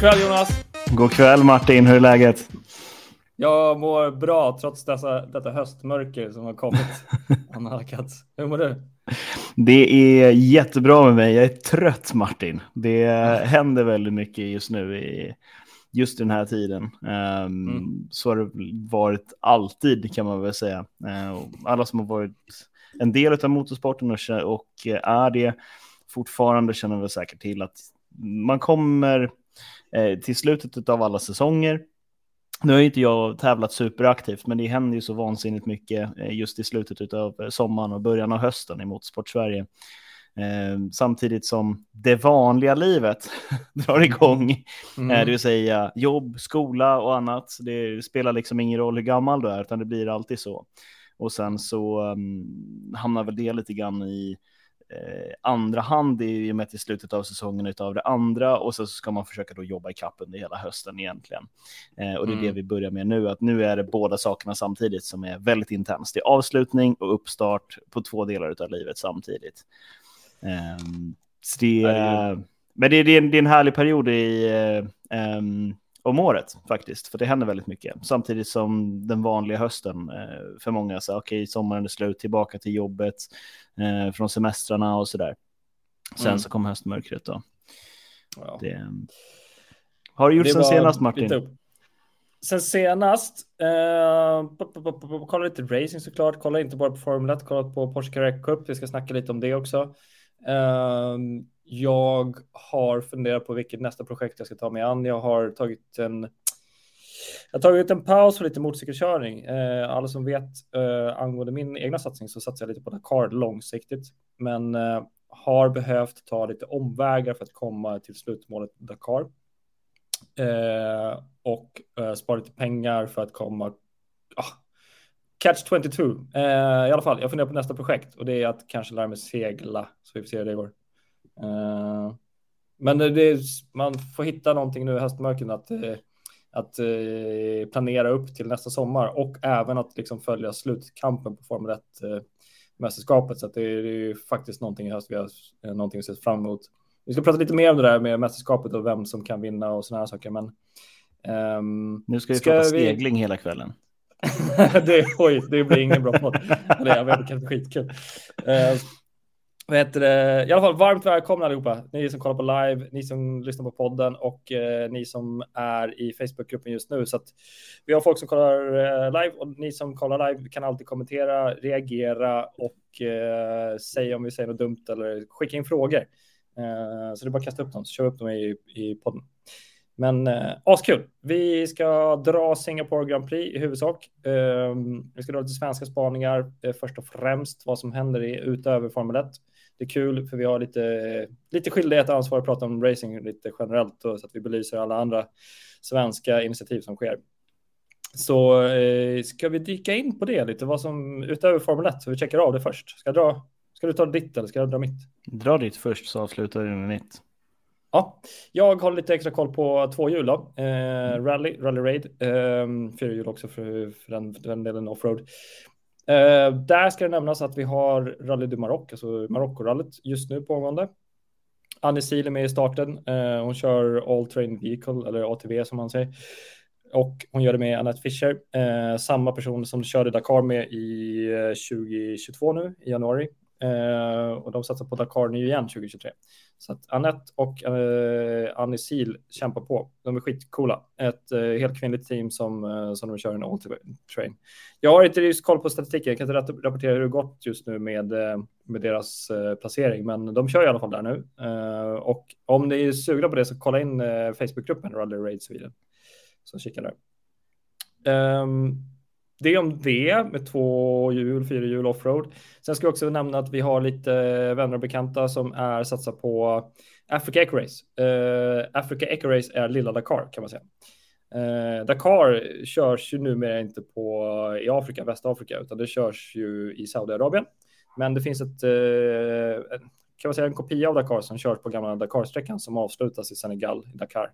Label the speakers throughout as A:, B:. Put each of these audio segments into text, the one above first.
A: kväll Jonas!
B: God kväll Martin, hur är läget?
A: Jag mår bra trots dessa, detta höstmörker som har kommit. Annalkats. Hur mår du?
B: Det är jättebra med mig. Jag är trött Martin. Det händer väldigt mycket just nu i just den här tiden. Um, mm. Så har det varit alltid kan man väl säga. Uh, alla som har varit en del av motorsporten och, och är det fortfarande känner väl säkert till att man kommer eh, till slutet av alla säsonger. Nu har inte jag tävlat superaktivt, men det händer ju så vansinnigt mycket eh, just i slutet av sommaren och början av hösten i Motorsport Sverige. Eh, samtidigt som det vanliga livet drar igång, mm. eh, det vill säga jobb, skola och annat. Det spelar liksom ingen roll hur gammal du är, utan det blir alltid så. Och sen så um, hamnar väl det lite grann i eh, andra hand i och med till slutet av säsongen utav det andra och så ska man försöka då jobba i kapp under hela hösten egentligen. Eh, och det är mm. det vi börjar med nu, att nu är det båda sakerna samtidigt som är väldigt intensst. Det är avslutning och uppstart på två delar av livet samtidigt. Eh, det, men det, det, är en, det är en härlig period i eh, um, om året faktiskt, för det händer väldigt mycket. Samtidigt som den vanliga hösten eh, för många, så okej, okay, sommaren är slut, tillbaka till jobbet, eh, från semestrarna och så där. Sen mm. så kom höstmörkret då. Ja. Det, har du gjort sen senast Martin?
A: Sen senast, eh, kolla lite racing såklart, kolla inte bara på Formel 1, kolla på Porsche Carrera Cup, vi ska snacka lite om det också. Ehm, jag har funderat på vilket nästa projekt jag ska ta mig an. Jag har tagit en jag har tagit en paus för lite motorcykelkörning. Eh, alla som vet eh, angående min egna satsning så satsar jag lite på Dakar långsiktigt, men eh, har behövt ta lite omvägar för att komma till slutmålet Dakar. Eh, och eh, spara lite pengar för att komma ah, Catch 22. Eh, I alla fall, jag funderar på nästa projekt och det är att kanske lära mig segla så vi får se hur det går. Uh, men det är, man får hitta någonting nu i höstmörkret att, eh, att uh, planera upp till nästa sommar och även att liksom följa slutkampen på Formel 1 uh, mästerskapet. Så det, är, det är ju faktiskt någonting i höst vi har någonting att se fram emot. Vi ska prata lite mer om det där med mästerskapet och vem som kan vinna och sådana här saker. Men
B: um, nu ska vi ska prata stegling hela kvällen.
A: det, oj, det blir ingen bra podd. jag vet, det kanske är skitkul. Uh, vad heter det? I alla fall varmt välkomna allihopa. Ni som kollar på live, ni som lyssnar på podden och eh, ni som är i Facebookgruppen just nu. Så att vi har folk som kollar eh, live och ni som kollar live kan alltid kommentera, reagera och eh, säga om vi säger något dumt eller skicka in frågor. Eh, så det är bara att kasta upp dem så kör vi upp dem i, i podden. Men eh, askul. Vi ska dra Singapore Grand Prix i huvudsak. Eh, vi ska dra lite svenska spaningar eh, först och främst vad som händer i, utöver Formel 1 det är kul för vi har lite, lite skyldighet och ansvar att prata om racing lite generellt då, så att vi belyser alla andra svenska initiativ som sker. Så eh, ska vi dyka in på det lite, vad som utöver Formel 1, så vi checkar av det först. Ska, dra, ska du ta ditt eller ska jag dra mitt?
B: Dra ditt först så avslutar vi med mitt.
A: Ja, jag har lite extra koll på två hjul då. Eh, rally, Rally Raid, eh, fyra hjul också för, för den, den delen offroad. Uh, där ska det nämnas att vi har Rally du Maroc, alltså Marocko-rallyt just nu pågående. Annie Sil är med i starten. Uh, hon kör All Train Vehicle, eller ATV som man säger. Och hon gör det med Annette Fischer, uh, samma person som körde Dakar med i 2022 nu i januari. Eh, och de satsar på Dakar nu igen 2023. Så att Annette och eh, Annie Seal kämpar på. De är skitcoola. Ett eh, helt kvinnligt team som, eh, som de kör en all train. Jag har inte just koll på statistiken. Jag kan inte rapportera hur det gått just nu med, eh, med deras eh, placering, men de kör i alla fall där nu. Eh, och om ni är sugna på det så kolla in eh, Facebookgruppen Rally Raid Sweden. Så kika där. Um, det om det med två hjul, fyra hjul offroad. Sen ska jag också nämna att vi har lite vänner och bekanta som är satsar på Africa Eco Race. Uh, Africa Eco Race är lilla Dakar kan man säga. Uh, Dakar körs ju numera inte på, i Afrika, Västafrika, utan det körs ju i Saudiarabien. Men det finns ett, uh, kan man säga en kopia av Dakar som körs på gamla Dakar-sträckan som avslutas i Senegal, i Dakar.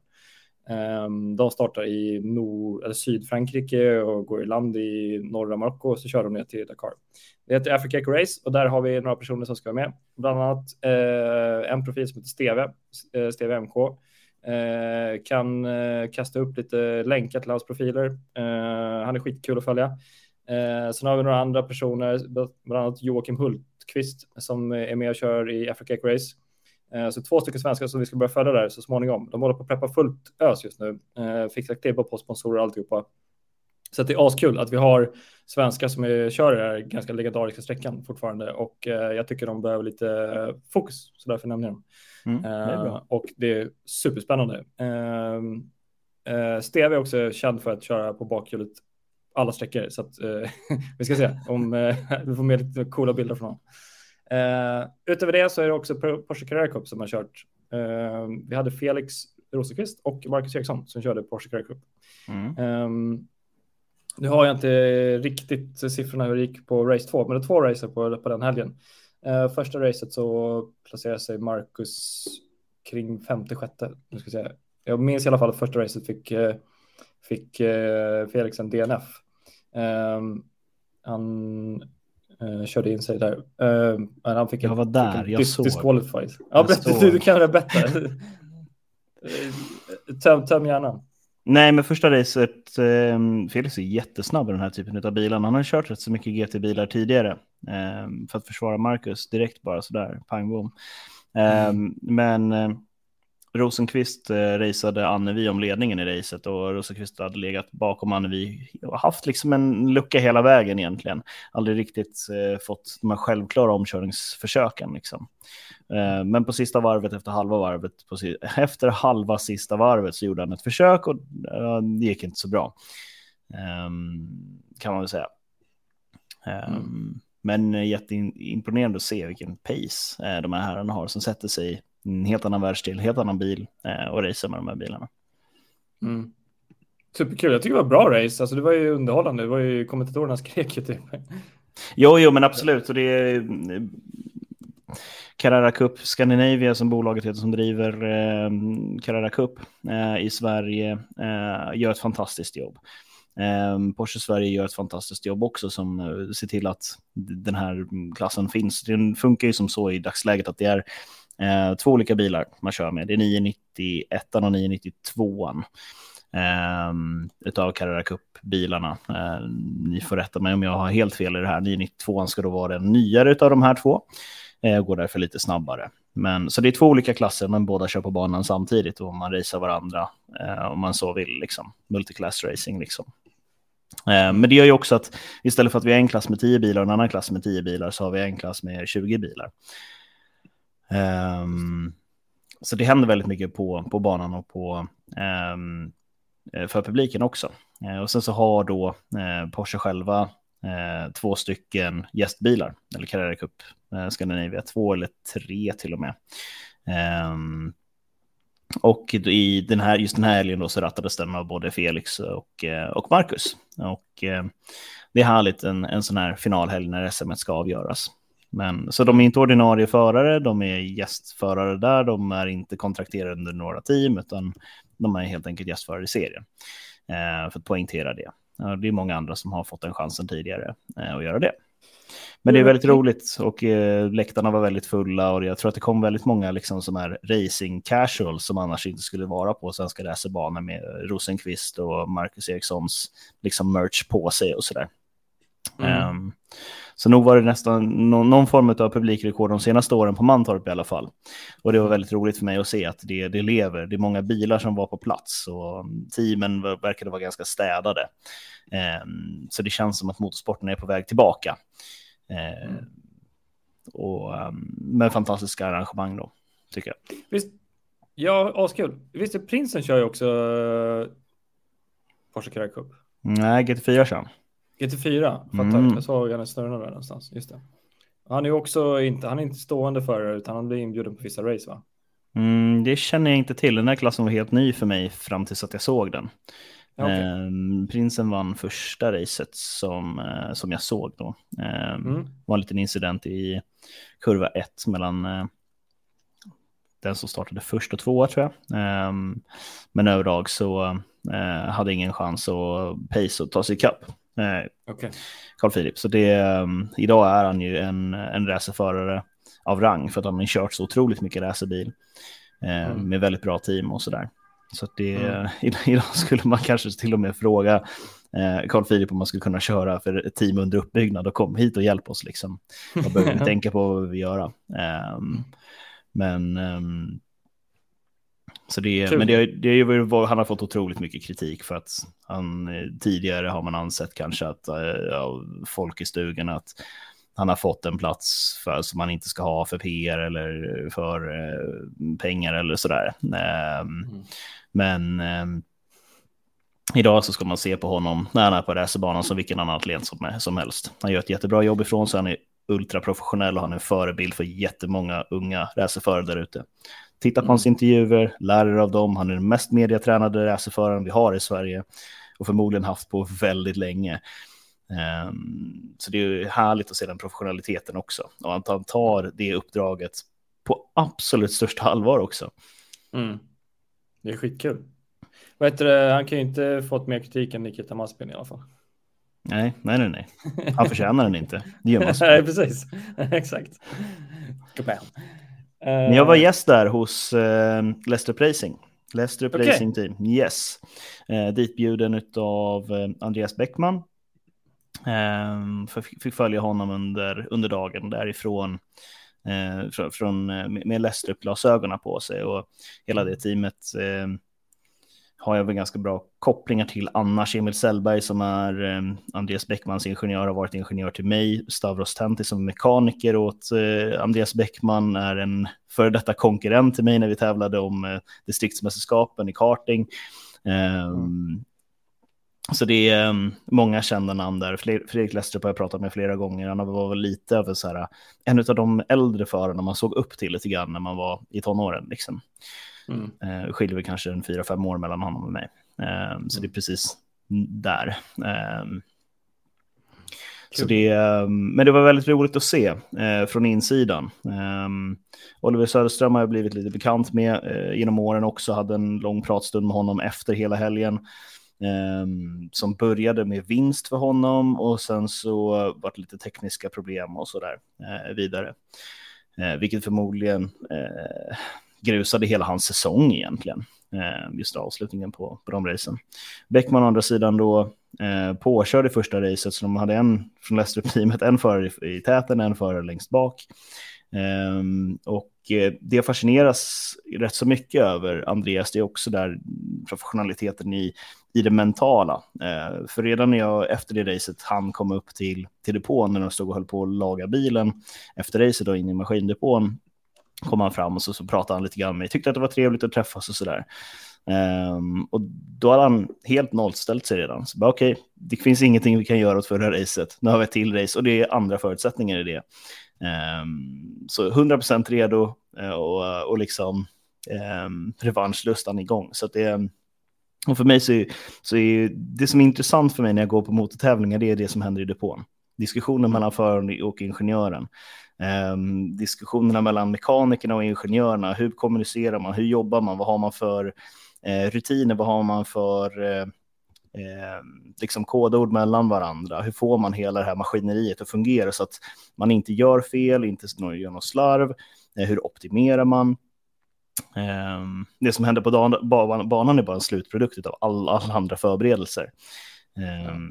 A: Ehm, de startar i nord, eller Sydfrankrike och går i land i norra Marocko och så kör de ner till Dakar. Det heter Africa Eco Race och där har vi några personer som ska vara med. Bland annat eh, en profil som heter Steve, eh, Steve MK. Eh, kan eh, kasta upp lite länkar till hans profiler. Eh, han är skitkul att följa. Eh, sen har vi några andra personer, bland annat Joakim Hultqvist som är med och kör i Africa Race. Eh, så två stycken svenskar som vi ska börja följa där så småningom. De håller på att preppa fullt ös just nu. Eh, fixar klibba på sponsorer och alltihopa. Så det är askul att vi har svenskar som är, kör den här ganska legendariska sträckan fortfarande och eh, jag tycker de behöver lite fokus så därför nämner jag dem. Mm, det och det är superspännande. Steve är också känd för att köra på bakhjulet alla sträckor så att vi ska se om vi får med lite coola bilder från honom. Utöver det så är det också Porsche Carrera Cup som har kört. Ehm, vi hade Felix Rosenqvist och Marcus Eriksson som körde Porsche Carrera Cup. Mm. Um, nu har jag inte riktigt siffrorna hur det gick på race 2, men det är två racer på, på den helgen. Uh, första racet så placerar sig Marcus kring femte, sjätte. Nu ska jag, säga. jag minns i alla fall att första racet fick, fick uh, Felix en DNF. Um, han körde in sig där. men han fick
B: jag var där, fick jag dis såg.
A: Disqualified. Ja, berätta, du, du kan det bättre. töm, töm hjärnan.
B: Nej, men första racet, eh, Felix är jättesnabb i den här typen av bilar. Han har kört rätt så mycket GT-bilar tidigare eh, för att försvara Marcus direkt bara sådär, pang bom. Eh, mm. Men eh, Rosenqvist eh, raceade Annevi om ledningen i racet och Rosenqvist hade legat bakom Annevi och haft liksom en lucka hela vägen egentligen. Aldrig riktigt eh, fått de här självklara omkörningsförsöken liksom. Eh, men på sista varvet efter halva varvet, på, efter halva sista varvet så gjorde han ett försök och eh, det gick inte så bra. Ehm, kan man väl säga. Ehm, mm. Men jätteimponerande att se vilken pace eh, de här herrarna har som sätter sig en helt annan världsdel, helt annan bil och racear med de här bilarna.
A: Mm. Superkul, jag tycker det var bra race, alltså det var ju underhållande, det var ju kommentatorerna skrek ju typ.
B: Jo, jo, men absolut, och det är Carrera Cup Scandinavia som bolaget heter som driver eh, Carrera Cup eh, i Sverige eh, gör ett fantastiskt jobb. Eh, Porsche Sverige gör ett fantastiskt jobb också som eh, ser till att den här klassen finns. Den funkar ju som så i dagsläget att det är eh, två olika bilar man kör med. Det är 991 och 992. eh, utav Carrera Cup-bilarna. Eh, ni får rätta mig om jag har helt fel i det här. 992 ska då vara den nyare utav de här två eh, går därför lite snabbare. Men, så det är två olika klasser, men båda kör på banan samtidigt och man racear varandra eh, om man så vill, liksom. multiclass racing liksom. Eh, men det gör ju också att istället för att vi har en klass med 10 bilar och en annan klass med 10 bilar så har vi en klass med 20 bilar. Um, så det händer väldigt mycket på, på banan och på, um, för publiken också. Uh, och sen så har då uh, Porsche själva uh, två stycken gästbilar, eller Carrera Cup eh, Scandinavia, två eller tre till och med. Um, och i den här, just den här helgen då så rattades den av både Felix och, och Marcus. Och det är härligt en, en sån här finalhelg när SM ska avgöras. Men, så de är inte ordinarie förare, de är gästförare där, de är inte kontrakterade under några team, utan de är helt enkelt gästförare i serien. Eh, för att poängtera det. Det är många andra som har fått den chansen tidigare eh, att göra det. Men det är väldigt roligt och eh, läktarna var väldigt fulla och jag tror att det kom väldigt många liksom som är racing casual som annars inte skulle vara på svenska racerbanor med Rosenqvist och Marcus Erikssons liksom merch på sig och sådär. Mm. Um, så nog var det nästan någon, någon, form av publikrekord de senaste åren på Mantorp i alla fall. Och det var väldigt roligt för mig att se att det, det lever. Det är många bilar som var på plats och teamen verkade vara ganska städade. Um, så det känns som att motorsporten är på väg tillbaka. Mm. och, um, med fantastiska arrangemang då, tycker jag.
A: Visst, ja, askul. Visst är prinsen kör ju också uh, Porsche Carrera Cup?
B: Nej, GT4 kör han.
A: GT4, fattar. Mm. Jag såg han snurrarna där någonstans. Just det. Han är också inte, han är inte stående förare utan han blir inbjuden på vissa race va?
B: Mm, det känner jag inte till. Den här klassen var helt ny för mig fram tills att jag såg den. Okay. Eh, prinsen vann första racet som, eh, som jag såg då. Eh, mm. var en liten incident i kurva 1 mellan eh, den som startade först och tvåa tror jag. Ehm, men överlag så eh, hade ingen chans att pace och ta sig ikapp. Okay. Carl Philip. Så det, um, idag är han ju en, en racerförare av rang för att han har kört så otroligt mycket racerbil eh, mm. med väldigt bra team och sådär. Så det, mm. idag skulle man kanske till och med fråga eh, Carl Philip om man skulle kunna köra för ett team under uppbyggnad och kom hit och hjälp oss. Liksom. Vad behöver vi tänka på vad vi vill göra? Um, men um, så det, men det, det är, han har fått otroligt mycket kritik för att han tidigare har man ansett kanske att ja, folk i stugan att han har fått en plats för, som man inte ska ha för PR eller för eh, pengar eller sådär. Eh, mm. Men eh, idag så ska man se på honom när han är på racerbanan som vilken annan atlet som, som helst. Han gör ett jättebra jobb ifrån sig, han är ultraprofessionell och han är en förebild för jättemånga unga racerförare där ute. Titta på mm. hans intervjuer, lär er av dem. Han är den mest mediatränade racerföraren vi har i Sverige och förmodligen haft på väldigt länge. Um, så det är härligt att se den professionaliteten också och att han tar det uppdraget på absolut största allvar också.
A: Mm. Det är skitkul. Heter det? Han kan ju inte fått mer kritik än Nikita Maspin i alla fall.
B: Nej, nej, nej, nej. Han förtjänar den inte. Det gör
A: Maspin. nej, precis. Exakt.
B: Jag var gäst där hos uh, Leicester Racing. Leicester okay. Racing Team, yes. Uh, ditbjuden av Andreas Bäckman fick följa honom under, under dagen därifrån eh, från, eh, med Lestrup-glasögonen på sig och hela det teamet eh, har jag väl ganska bra kopplingar till annars. Emil Sellberg som är eh, Andreas Bäckmans ingenjör har varit ingenjör till mig. Stavros Tenti som är mekaniker åt eh, Andreas Bäckman är en före detta konkurrent till mig när vi tävlade om eh, distriktsmästerskapen i karting. Mm. Så det är um, många kända namn där. Fredrik Lestrup har jag pratat med flera gånger. Han var väl lite av så här, en av de äldre förarna man såg upp till lite grann när man var i tonåren. Liksom. Mm. Uh, skiljer väl kanske en fyra, fem år mellan honom och mig. Um, så det är precis där. Um, så det, um, men det var väldigt roligt att se uh, från insidan. Um, Oliver Söderström har jag blivit lite bekant med genom åren också. Hade en lång pratstund med honom efter hela helgen. Um, som började med vinst för honom och sen så var det lite tekniska problem och så där uh, vidare. Uh, vilket förmodligen uh, grusade hela hans säsong egentligen. Eh, just avslutningen på, på de racen. Bäckman å andra sidan då eh, påkörde första racet så de hade en från Leicester-teamet, en förare i, i täten, en förare längst bak. Um, och eh, det fascineras rätt så mycket över Andreas, det är också där professionaliteten i, i det mentala. Uh, för redan när jag efter det racet han kom upp till, till depån när de stod och höll på att laga bilen efter racet och in i maskindepån kom han fram och så, så pratade han lite grann med mig, tyckte att det var trevligt att träffas och sådär. Um, och då hade han helt nollställt sig redan. Så bara okej, okay, det finns ingenting vi kan göra åt förra racet. Nu har vi ett till race och det är andra förutsättningar i det. Um, så 100% redo uh, och, och liksom um, revanschlustan igång. Så det, och för mig så är, så är det som är intressant för mig när jag går på motortävlingar, det är det som händer i depån. Diskussionen mellan föraren och ingenjören. Um, diskussionerna mellan mekanikerna och ingenjörerna. Hur kommunicerar man? Hur jobbar man? Vad har man för uh, rutiner? Vad har man för eh, liksom kodord mellan varandra. Hur får man hela det här maskineriet att fungera så att man inte gör fel, inte gör något slarv? Eh, hur optimerar man? Eh, det som händer på dan, banan är bara en slutprodukt av all, alla andra förberedelser. Ja, ehm,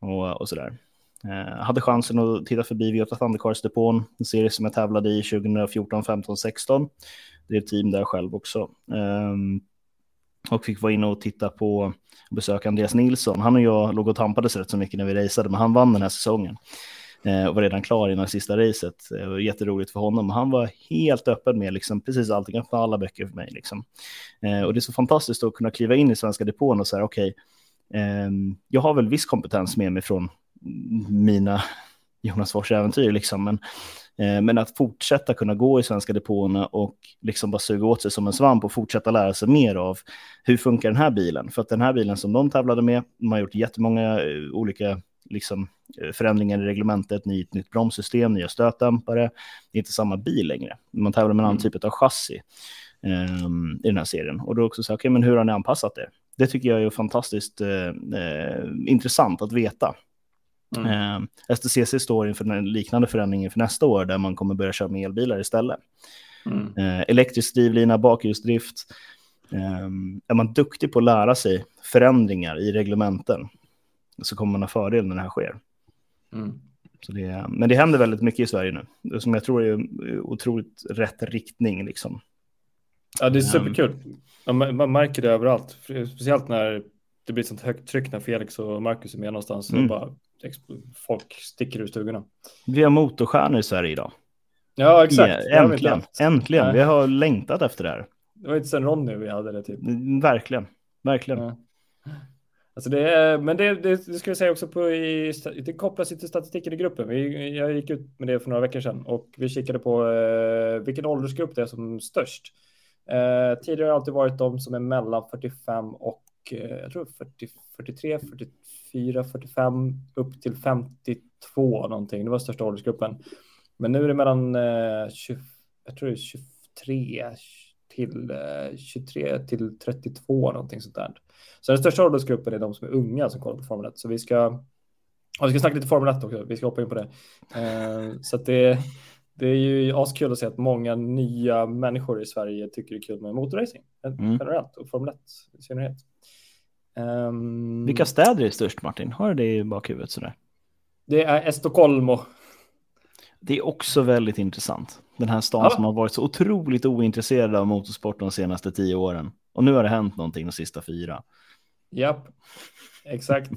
B: och, och sådär. Jag eh, hade chansen att titta förbi Viota Thundercars-depån, en serie som jag tävlade i 2014, 15, 16. Det är ett team där själv också. Ehm, och fick vara inne och titta på och besöka Andreas Nilsson. Han och jag låg och tampades rätt så mycket när vi raceade, men han vann den här säsongen eh, och var redan klar innan sista racet. Eh, det var jätteroligt för honom. Han var helt öppen med liksom, precis allting, öppna alla böcker för mig. Liksom. Eh, och det är så fantastiskt att kunna kliva in i svenska depån och säga okej, okay, jag har väl viss kompetens med mig från mina Jonas Fors äventyr, liksom, men Eh, men att fortsätta kunna gå i svenska depåerna och liksom bara suga åt sig som en svamp och fortsätta lära sig mer av hur funkar den här bilen? För att den här bilen som de tävlade med, de har gjort jättemånga eh, olika liksom, eh, förändringar i reglementet, nytt, nytt bromssystem, nya stötdämpare. Det är inte samma bil längre. Man tävlar med en annan mm. typ av chassi um, i den här serien. Och då också så, okej, okay, men hur har ni anpassat det? Det tycker jag är fantastiskt uh, uh, intressant att veta. Mm. Eh, STCC står inför en liknande förändring för nästa år där man kommer börja köra med elbilar istället. Mm. Eh, elektrisk drivlina, bakhjulsdrift. Um, är man duktig på att lära sig förändringar i reglementen så kommer man ha fördel när det här sker. Mm. Så det, men det händer väldigt mycket i Sverige nu, som jag tror är otroligt rätt riktning. Liksom.
A: Ja, det är superkul. Man, man märker det överallt, speciellt när det blir sånt högt tryck när Felix och Marcus är med någonstans. Mm. Och bara, folk sticker ur stugorna.
B: Vi har motorstjärnor i Sverige idag.
A: Ja, exakt.
B: Ja, äntligen, äntligen. Nej. Vi har längtat efter det här.
A: Det var inte sen Ronny vi hade det typ.
B: Mm, verkligen, verkligen. Ja.
A: Alltså det är, men det, det, det ska vi säga också på i, det kopplas till statistiken i gruppen. Vi, jag gick ut med det för några veckor sedan och vi kikade på eh, vilken åldersgrupp det är som störst. Eh, tidigare har det alltid varit de som är mellan 45 och eh, jag tror 40, 43, 44, 45 upp till 52 någonting. Det var största åldersgruppen. Men nu är det mellan eh, 20, jag tror det är 23 till eh, 23 till 32 någonting sånt där. Så den största åldersgruppen är de som är unga som kollar på Formel 1. Så vi ska, ja, vi ska snacka lite Formel 1 också. Vi ska hoppa in på det. Eh, så att det, det är ju askul att se att många nya människor i Sverige tycker det är kul med motorracing mm. generellt och Formel 1 i synnerhet.
B: Um, Vilka städer är störst Martin? Har du det i bakhuvudet sådär?
A: Det är Estocolmo.
B: Det är också väldigt intressant. Den här stan ja. som har varit så otroligt ointresserad av motorsport de senaste tio åren. Och nu har det hänt någonting de sista fyra.
A: Japp, exakt.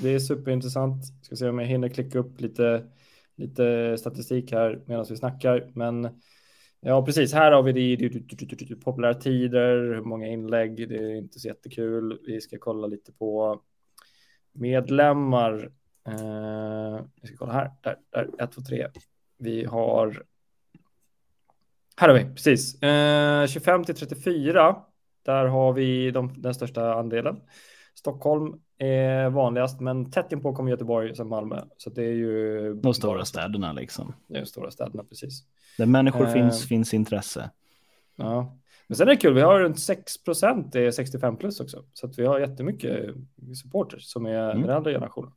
A: Det är superintressant. Ska se om jag hinner klicka upp lite, lite statistik här medan vi snackar. Men ja, precis. Här har vi det, det, populära tider, många inlägg. Det är inte så jättekul. Vi ska kolla lite på medlemmar. Eh, vi ska kolla här. Där, där. 1, 2, 3. Vi har. Här har vi precis eh, 25 till 34. Där har vi de, den största andelen. Stockholm är vanligast, men tätt inpå kommer Göteborg som Malmö. Så det är ju...
B: De stora städerna liksom.
A: De stora städerna, precis.
B: Där människor eh, finns, finns intresse.
A: Ja, men sen är det kul. Vi har runt 6 procent är 65 plus också, så att vi har jättemycket supporters som är mm. den andra generationen.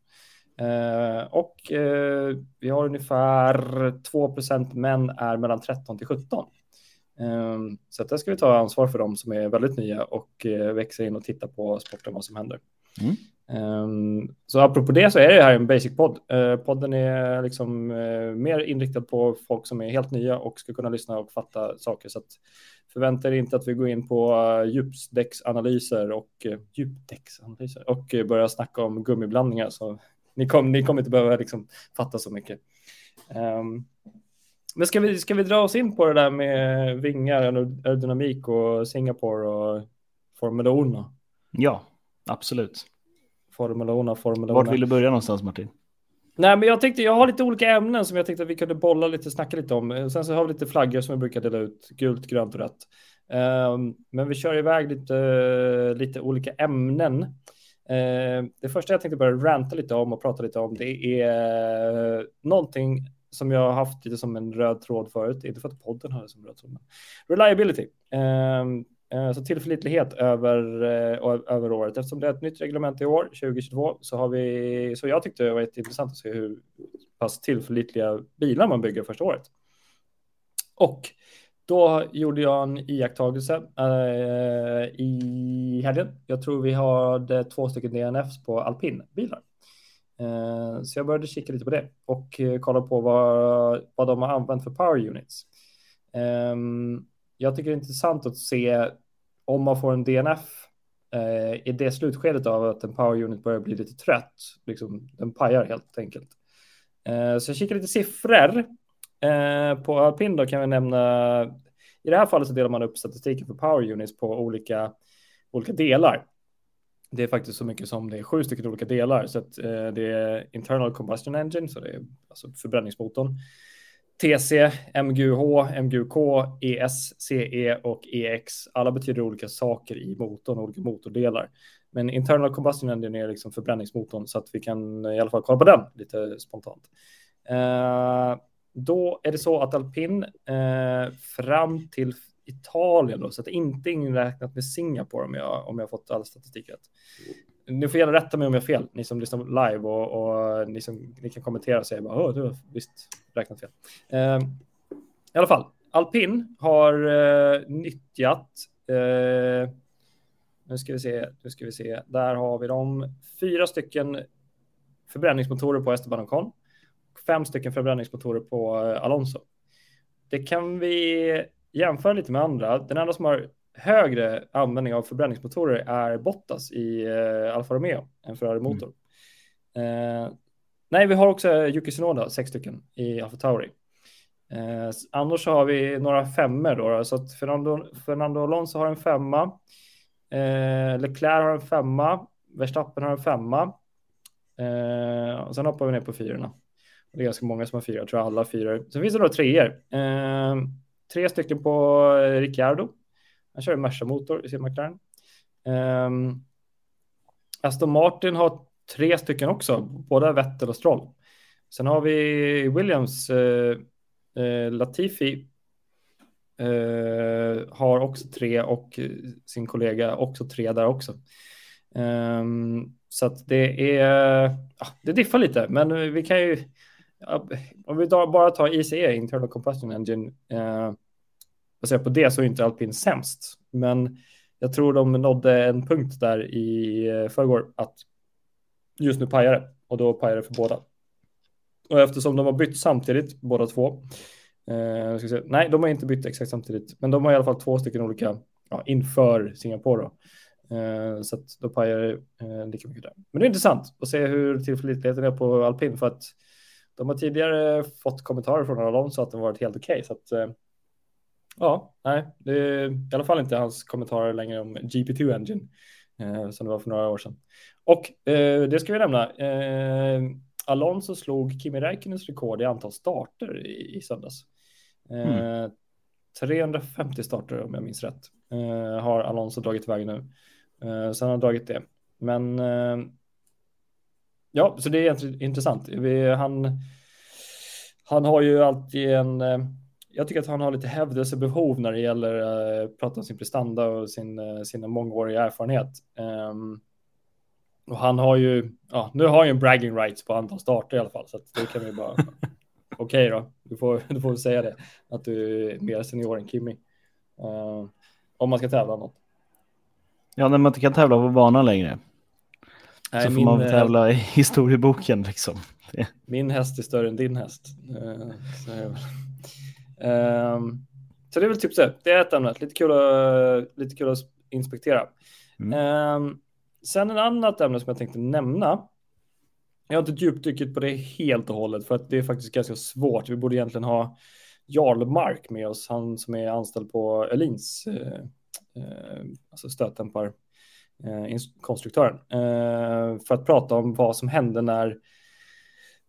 A: Eh, och eh, vi har ungefär 2 procent män är mellan 13 till 17. Ehm, så där ska vi ta ansvar för dem som är väldigt nya och eh, växa in och titta på sporten, vad som händer. Mm. Um, så apropå det så är det här en basic-podd. Uh, podden är liksom uh, mer inriktad på folk som är helt nya och ska kunna lyssna och fatta saker. Så förvänta er inte att vi går in på uh, djupdäcksanalyser och uh, djupdäcksanalyser och uh, börjar snacka om gummiblandningar. Så ni, kom, ni kommer inte behöva liksom, fatta så mycket. Um, men ska vi, ska vi dra oss in på det där med vingar, aerodynamik och Singapore och Formel 1?
B: Ja, absolut.
A: Formel 1, Formel 1.
B: Vart vill du börja någonstans Martin?
A: Nej, men jag tänkte, jag har lite olika ämnen som jag tänkte att vi kunde bolla lite, snacka lite om. Sen så har vi lite flaggor som vi brukar dela ut, gult, grönt och rött. Um, men vi kör iväg lite, lite olika ämnen. Uh, det första jag tänkte börja ranta lite om och prata lite om, det är någonting som jag har haft lite som en röd tråd förut, inte för att podden har det som röd tråd, men reliability. Ehm, eh, så tillförlitlighet över, eh, över året. Eftersom det är ett nytt reglement i år, 2022, så har vi, så jag tyckte det var intressant att se hur pass tillförlitliga bilar man bygger första året. Och då gjorde jag en iakttagelse eh, i helgen. Jag tror vi hade två stycken DNFs på alpinbilar. Eh, så jag började kika lite på det och eh, kolla på vad, vad de har använt för power units. Ehm, jag tycker det är intressant att se om man får en DNF eh, i det slutskedet av att en power unit börjar bli lite trött. Liksom, den pajar helt enkelt. Så jag kikar lite siffror. På alpin då kan vi nämna, i det här fallet så delar man upp statistiken för power units på olika, olika delar det är faktiskt så mycket som det är sju stycken olika delar. Så att, eh, det är internal combustion engine, så det är alltså förbränningsmotorn. TC, MGUH, MGUK, ES, CE och EX. Alla betyder olika saker i motorn, olika motordelar. Men internal combustion engine är liksom förbränningsmotorn så att vi kan i alla fall kolla på den lite spontant. Eh, då är det så att alpin eh, fram till Italien då, så att inte inräknat med Singapore om jag, om jag fått all statistik rätt. Ni får gärna rätta mig om jag har fel, ni som lyssnar live och, och ni som ni kan kommentera och säga bara, du har visst räknat fel. Eh, I alla fall, alpin har eh, nyttjat eh, Nu ska vi se. Nu ska vi se. Där har vi de fyra stycken förbränningsmotorer på Esteban Ocon. Fem stycken förbränningsmotorer på eh, Alonso. Det kan vi jämföra lite med andra. Den enda som har högre användning av förbränningsmotorer är Bottas i eh, Alfa Romeo, en Ferrari-motor. Mm. Eh, nej, vi har också Yuki Tsunoda, sex stycken i Alfa Tauri. Eh, annars har vi några femmer då, så att Fernando, Fernando Alonso har en femma. Eh, Leclerc har en femma. Verstappen har en femma. Eh, och sen hoppar vi ner på fyrorna. Det är ganska många som har fyra, jag tror alla fyra. Sen finns det några treor. Tre stycken på eh, Ricciardo. Han kör ju Merca-motor i sin McLaren. Um, Aston Martin har tre stycken också, både Vettel och Stroll. Sen har vi Williams, eh, eh Latifi eh, har också tre och sin kollega också tre där också. Um, så att det är, ja, det diffar lite, men vi kan ju, om vi bara tar ICE, Internal Combustion Engine, eh, baserat på det så är inte alpin sämst. Men jag tror de nådde en punkt där i eh, förrgår att just nu pajar det och då pajar det för båda. Och eftersom de har bytt samtidigt, båda två. Eh, ska säga, nej, de har inte bytt exakt samtidigt, men de har i alla fall två stycken olika ja, inför Singapore. Då. Eh, så att då pajar det eh, lika mycket där. Men det är intressant att se hur tillförlitligheten är på alpin för att de har tidigare fått kommentarer från Alonso att den varit helt okej. Okay, så att eh, ja, nej, det är i alla fall inte hans kommentarer längre om GP2 Engine eh, som det var för några år sedan. Och eh, det ska vi nämna. Eh, Alonso slog Kimi Räikkönens rekord i antal starter i, i söndags. Mm. 350 starter om jag minns rätt har Alonso dragit iväg nu. så han har dragit det. Men Ja, så det är intressant. Vi, han, han har ju alltid en... Eh, jag tycker att han har lite hävdelsebehov när det gäller att uh, prata om sin prestanda och sin, uh, sina mångåriga erfarenhet. Um, och han har ju, ja, nu har han ju en bragging rights på antal starter i alla fall, så att det kan vi bara... Okej okay då, du får, du får säga det, att du är mer senior än Kimmy. Uh, om man ska tävla något.
B: Ja, när man inte kan tävla på banan längre. Nej, så får man tävla i historieboken liksom.
A: Min häst är större än din häst. Eh, så, um, så det är väl typ så. Det är ett ämne. Lite kul att, lite kul att inspektera. Mm. Um, sen en annat ämne som jag tänkte nämna. Jag har inte djupdykt på det helt och hållet för att det är faktiskt ganska svårt. Vi borde egentligen ha Jarl Mark med oss, han som är anställd på Elins eh, eh, alltså stötdämpar Eh, Eh, konstruktören, eh, för att prata om vad som hände när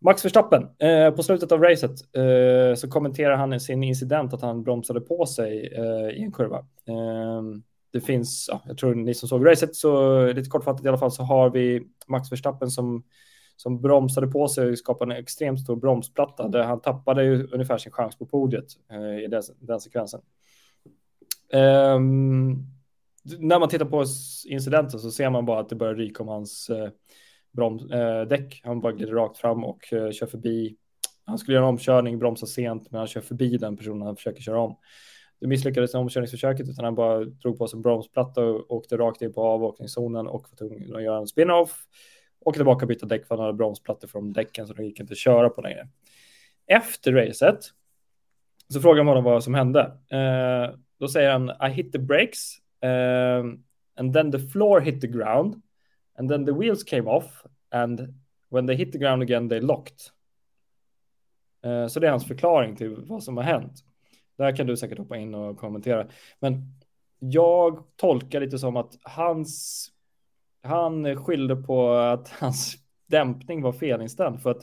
A: Max Verstappen, eh, på slutet av racet eh, så kommenterar han sin incident att han bromsade på sig eh, i en kurva. Eh, det finns, ja, jag tror ni som såg racet, så lite kortfattat i alla fall, så har vi Max Verstappen som, som bromsade på sig och skapade en extremt stor bromsplatta där han tappade ju ungefär sin chans på podiet eh, i den, den sekvensen. Ehm, när man tittar på incidenten så ser man bara att det börjar ryka om hans eh, broms, eh, däck. Han bara glider rakt fram och eh, kör förbi. Han skulle göra en omkörning, bromsa sent, men han kör förbi den personen han försöker köra om. Det misslyckades i omkörningsförsöket utan han bara drog på sig en bromsplatta och åkte rakt in på avåkningszonen och var tvungen att göra en spin-off. Och tillbaka och byta däck för han hade bromsplattor från däcken så de gick inte att köra på längre. Efter racet så frågar man honom vad som hände. Eh, då säger han I hit the brakes Um, and then the floor hit the ground, and then the wheels came off, and when they hit the ground again, they locked. Uh, så det är hans förklaring till vad som har hänt. Där kan du säkert hoppa in och kommentera. Men jag tolkar lite som att hans, han skyllde på att hans dämpning var felinställd. För att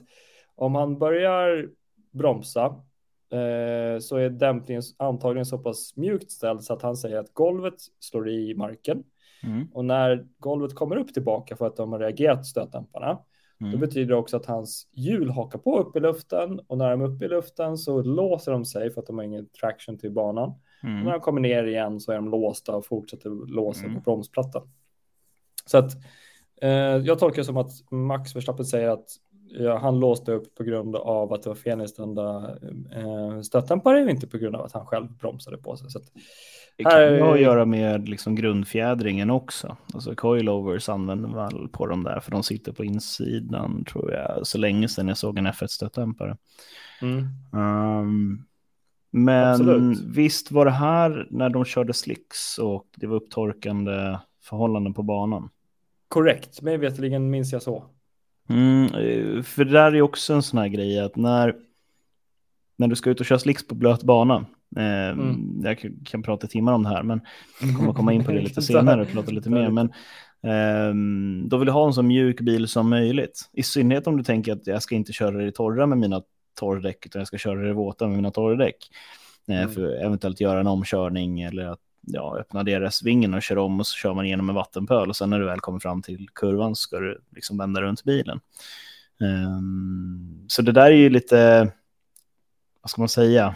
A: om han börjar bromsa Eh, så är dämpningen antagligen så pass mjukt ställd så att han säger att golvet slår i marken. Mm. Och när golvet kommer upp tillbaka för att de har reagerat stötdämparna, mm. då betyder det också att hans hjul hakar på upp i luften och när de är uppe i luften så låser de sig för att de har ingen traction till banan. Mm. När de kommer ner igen så är de låsta och fortsätter låsa mm. på bromsplattan. Så att eh, jag tolkar det som att Max Verstappen säger att ja, han låste upp på grund av att det var feninställda eh, stötdämpare, inte på grund av att han själv bromsade på sig. Så
B: det kan här... ha att göra med liksom grundfjädringen också. Alltså coilovers använder man på dem där, för de sitter på insidan tror jag, så länge sedan jag såg en F1-stötdämpare. Mm. Um, men Absolut. visst var det här när de körde slicks och det var upptorkande förhållanden på banan?
A: Korrekt, mig veterligen minns jag så.
B: Mm, eh, för det där är också en sån här grej att när, när du ska ut och köra slicks på blöt bana, eh, mm. jag kan, kan prata timmar om det här, men jag kommer komma in på det lite senare och prata lite mer, men eh, då vill du ha en så mjuk bil som möjligt. I synnerhet om du tänker att jag ska inte köra i torra med mina torrdäck, utan jag ska köra det våta med mina torrdäck. Eh, mm. För eventuellt göra en omkörning eller att ja, öppna DRS-vingen och köra om och så kör man igenom en vattenpöl och sen när du väl kommer fram till kurvan så ska du liksom vända runt bilen. Um, så det där är ju lite, vad ska man säga,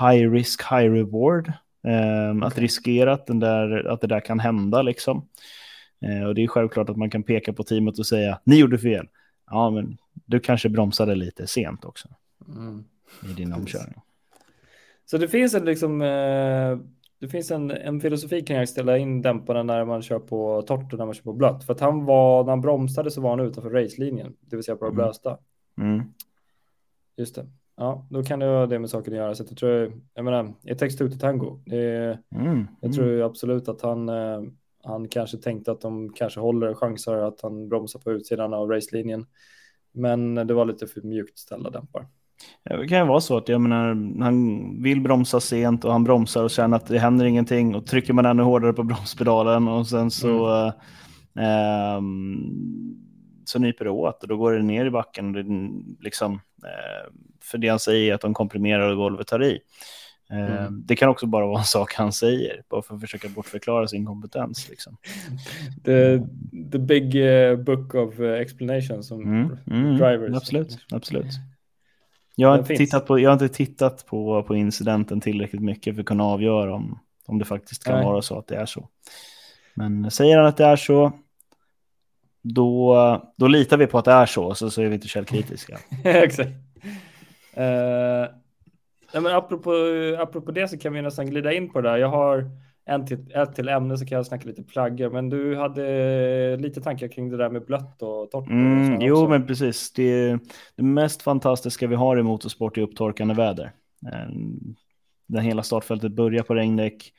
B: high risk, high reward. Um. Att riskera att, den där, att det där kan hända liksom. Uh, och det är självklart att man kan peka på teamet och säga, ni gjorde fel. Ja, men du kanske bromsade lite sent också. Mm. I din omkörning.
A: Så det finns en liksom eh, det finns en, en filosofi kring att ställa in dämparna när man kör på torrt och när man kör på blött. För att han var, när han bromsade så var han utanför racelinjen, det vill säga på mm. blösta. Mm. Just det. Ja, då kan det ha det med saken att göra. Så jag tror, jag menar, takes two to tango. Det, mm. Jag tror absolut att han, eh, han kanske tänkte att de kanske håller chanser att han bromsar på utsidan av racelinjen. Men det var lite för mjukt ställda dämpar.
B: Det kan ju vara så att jag menar, han vill bromsa sent och han bromsar och känner att det händer ingenting och trycker man ännu hårdare på bromspedalen och sen så, mm. eh, så nyper det åt och då går det ner i backen. Det, liksom, eh, för det han säger är att de komprimerar och golvet tar i. Eh, mm. Det kan också bara vara en sak han säger, bara för att försöka bortförklara sin kompetens. Liksom.
A: The, the big uh, book of uh, explanation som mm. Mm. drivers.
B: Absolut, absolut. Jag har, inte tittat, på, jag har inte tittat på, på incidenten tillräckligt mycket för att kunna avgöra om, om det faktiskt kan Nej. vara så att det är så. Men säger han att det är så, då, då litar vi på att det är så, så, så är vi inte källkritiska.
A: Exakt. Uh, men apropå, apropå det så kan vi nästan glida in på det där. Jag har en till, ett till ämne så kan jag snacka lite plaggor, men du hade lite tankar kring det där med blött och torrt.
B: Mm, jo, men precis. Det, det mest fantastiska vi har i motorsport är upptorkande väder. Ehm, det hela startfältet börjar på regndäck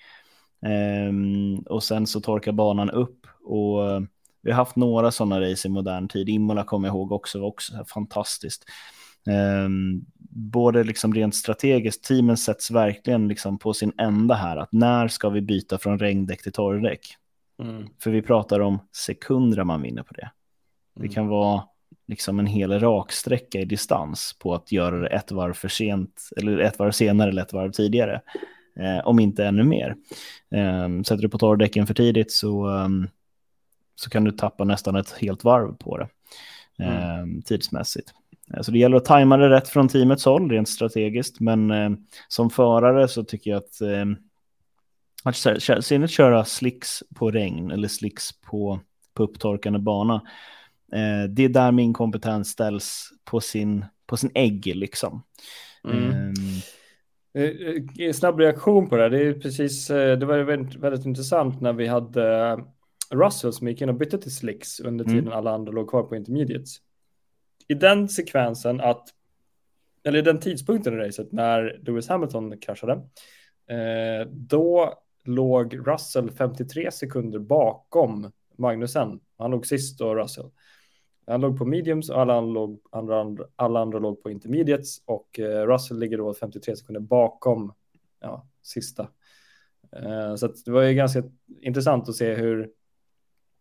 B: ehm, och sen så torkar banan upp och vi har haft några sådana race i modern tid. Imola kommer jag ihåg också, var också fantastiskt. Um, både liksom rent strategiskt, teamen sätts verkligen liksom på sin ända här, att när ska vi byta från regndäck till torrdäck? Mm. För vi pratar om sekunder man vinner på det. Mm. Det kan vara liksom en hel raksträcka i distans på att göra det ett varv för sent, eller ett varv senare eller ett varv tidigare, eh, om inte ännu mer. Um, sätter du på torrdäcken för tidigt så, um, så kan du tappa nästan ett helt varv på det mm. um, tidsmässigt. Eh, så det gäller att tajma det rätt från teamets håll, rent strategiskt. Men eh, som förare så tycker jag att, eh, att sen att köra slicks på regn eller slicks på, på upptorkande bana, eh, det är där min kompetens ställs på sin, på sin ägg liksom. Mm.
A: Um, Snabb reaktion på det. Det är precis. Det var väldigt, väldigt intressant när vi hade Russell som gick in och bytte till slicks under mm. tiden mm. alla andra låg kvar på intermediates i den sekvensen att, eller i den tidpunkten i racet när Lewis Hamilton kraschade, eh, då låg Russell 53 sekunder bakom Magnusen. Han låg sist och Russell. Han låg på mediums och alla, låg, andra, alla andra låg på intermediates och eh, Russell ligger då 53 sekunder bakom ja, sista. Eh, så det var ju ganska intressant att se hur,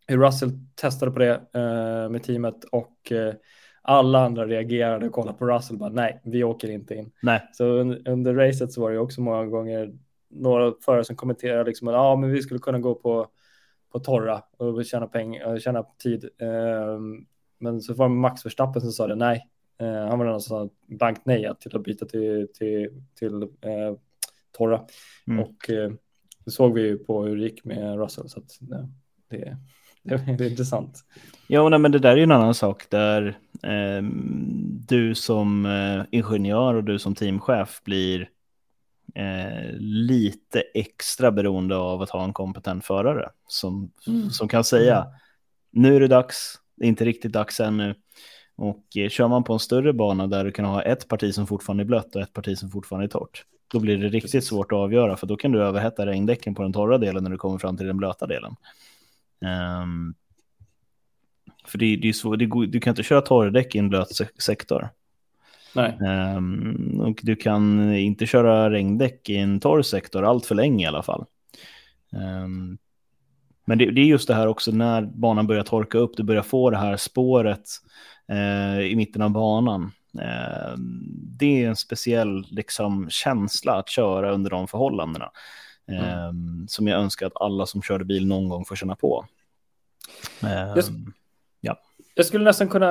A: hur Russell testade på det eh, med teamet och eh, alla andra reagerade och kollade på Russell bara nej, vi åker inte in.
B: Nej.
A: Så under, under racet så var det också många gånger några förare som kommenterade liksom att ah, men vi skulle kunna gå på, på torra och tjäna pengar, tjäna tid. Um, men så var det Max Verstappen som sa det nej. Uh, han var den som sa blankt nej till att byta till, till, till uh, torra. Mm. Och uh, det såg vi ju på hur det gick med Russell. Så att, det, det är intressant.
B: Ja, nej, men det där är ju en annan sak där eh, du som eh, ingenjör och du som teamchef blir eh, lite extra beroende av att ha en kompetent förare som, mm. som kan säga mm. nu är det dags, det är inte riktigt dags ännu. Och eh, kör man på en större bana där du kan ha ett parti som fortfarande är blött och ett parti som fortfarande är torrt, då blir det riktigt Precis. svårt att avgöra för då kan du överhetta regndäcken på den torra delen när du kommer fram till den blöta delen. Um, för det, det är så, det går, du kan inte köra torrdäck i en blöt sektor.
A: Nej.
B: Um, och du kan inte köra regndäck i en torr sektor allt för länge i alla fall. Um, men det, det, är just det här också när banan börjar torka upp, du börjar få det här spåret uh, i mitten av banan. Uh, det är en speciell liksom, känsla att köra under de förhållandena. Mm. Um, som jag önskar att alla som körde bil någon gång får känna på.
A: Just, jag skulle nästan kunna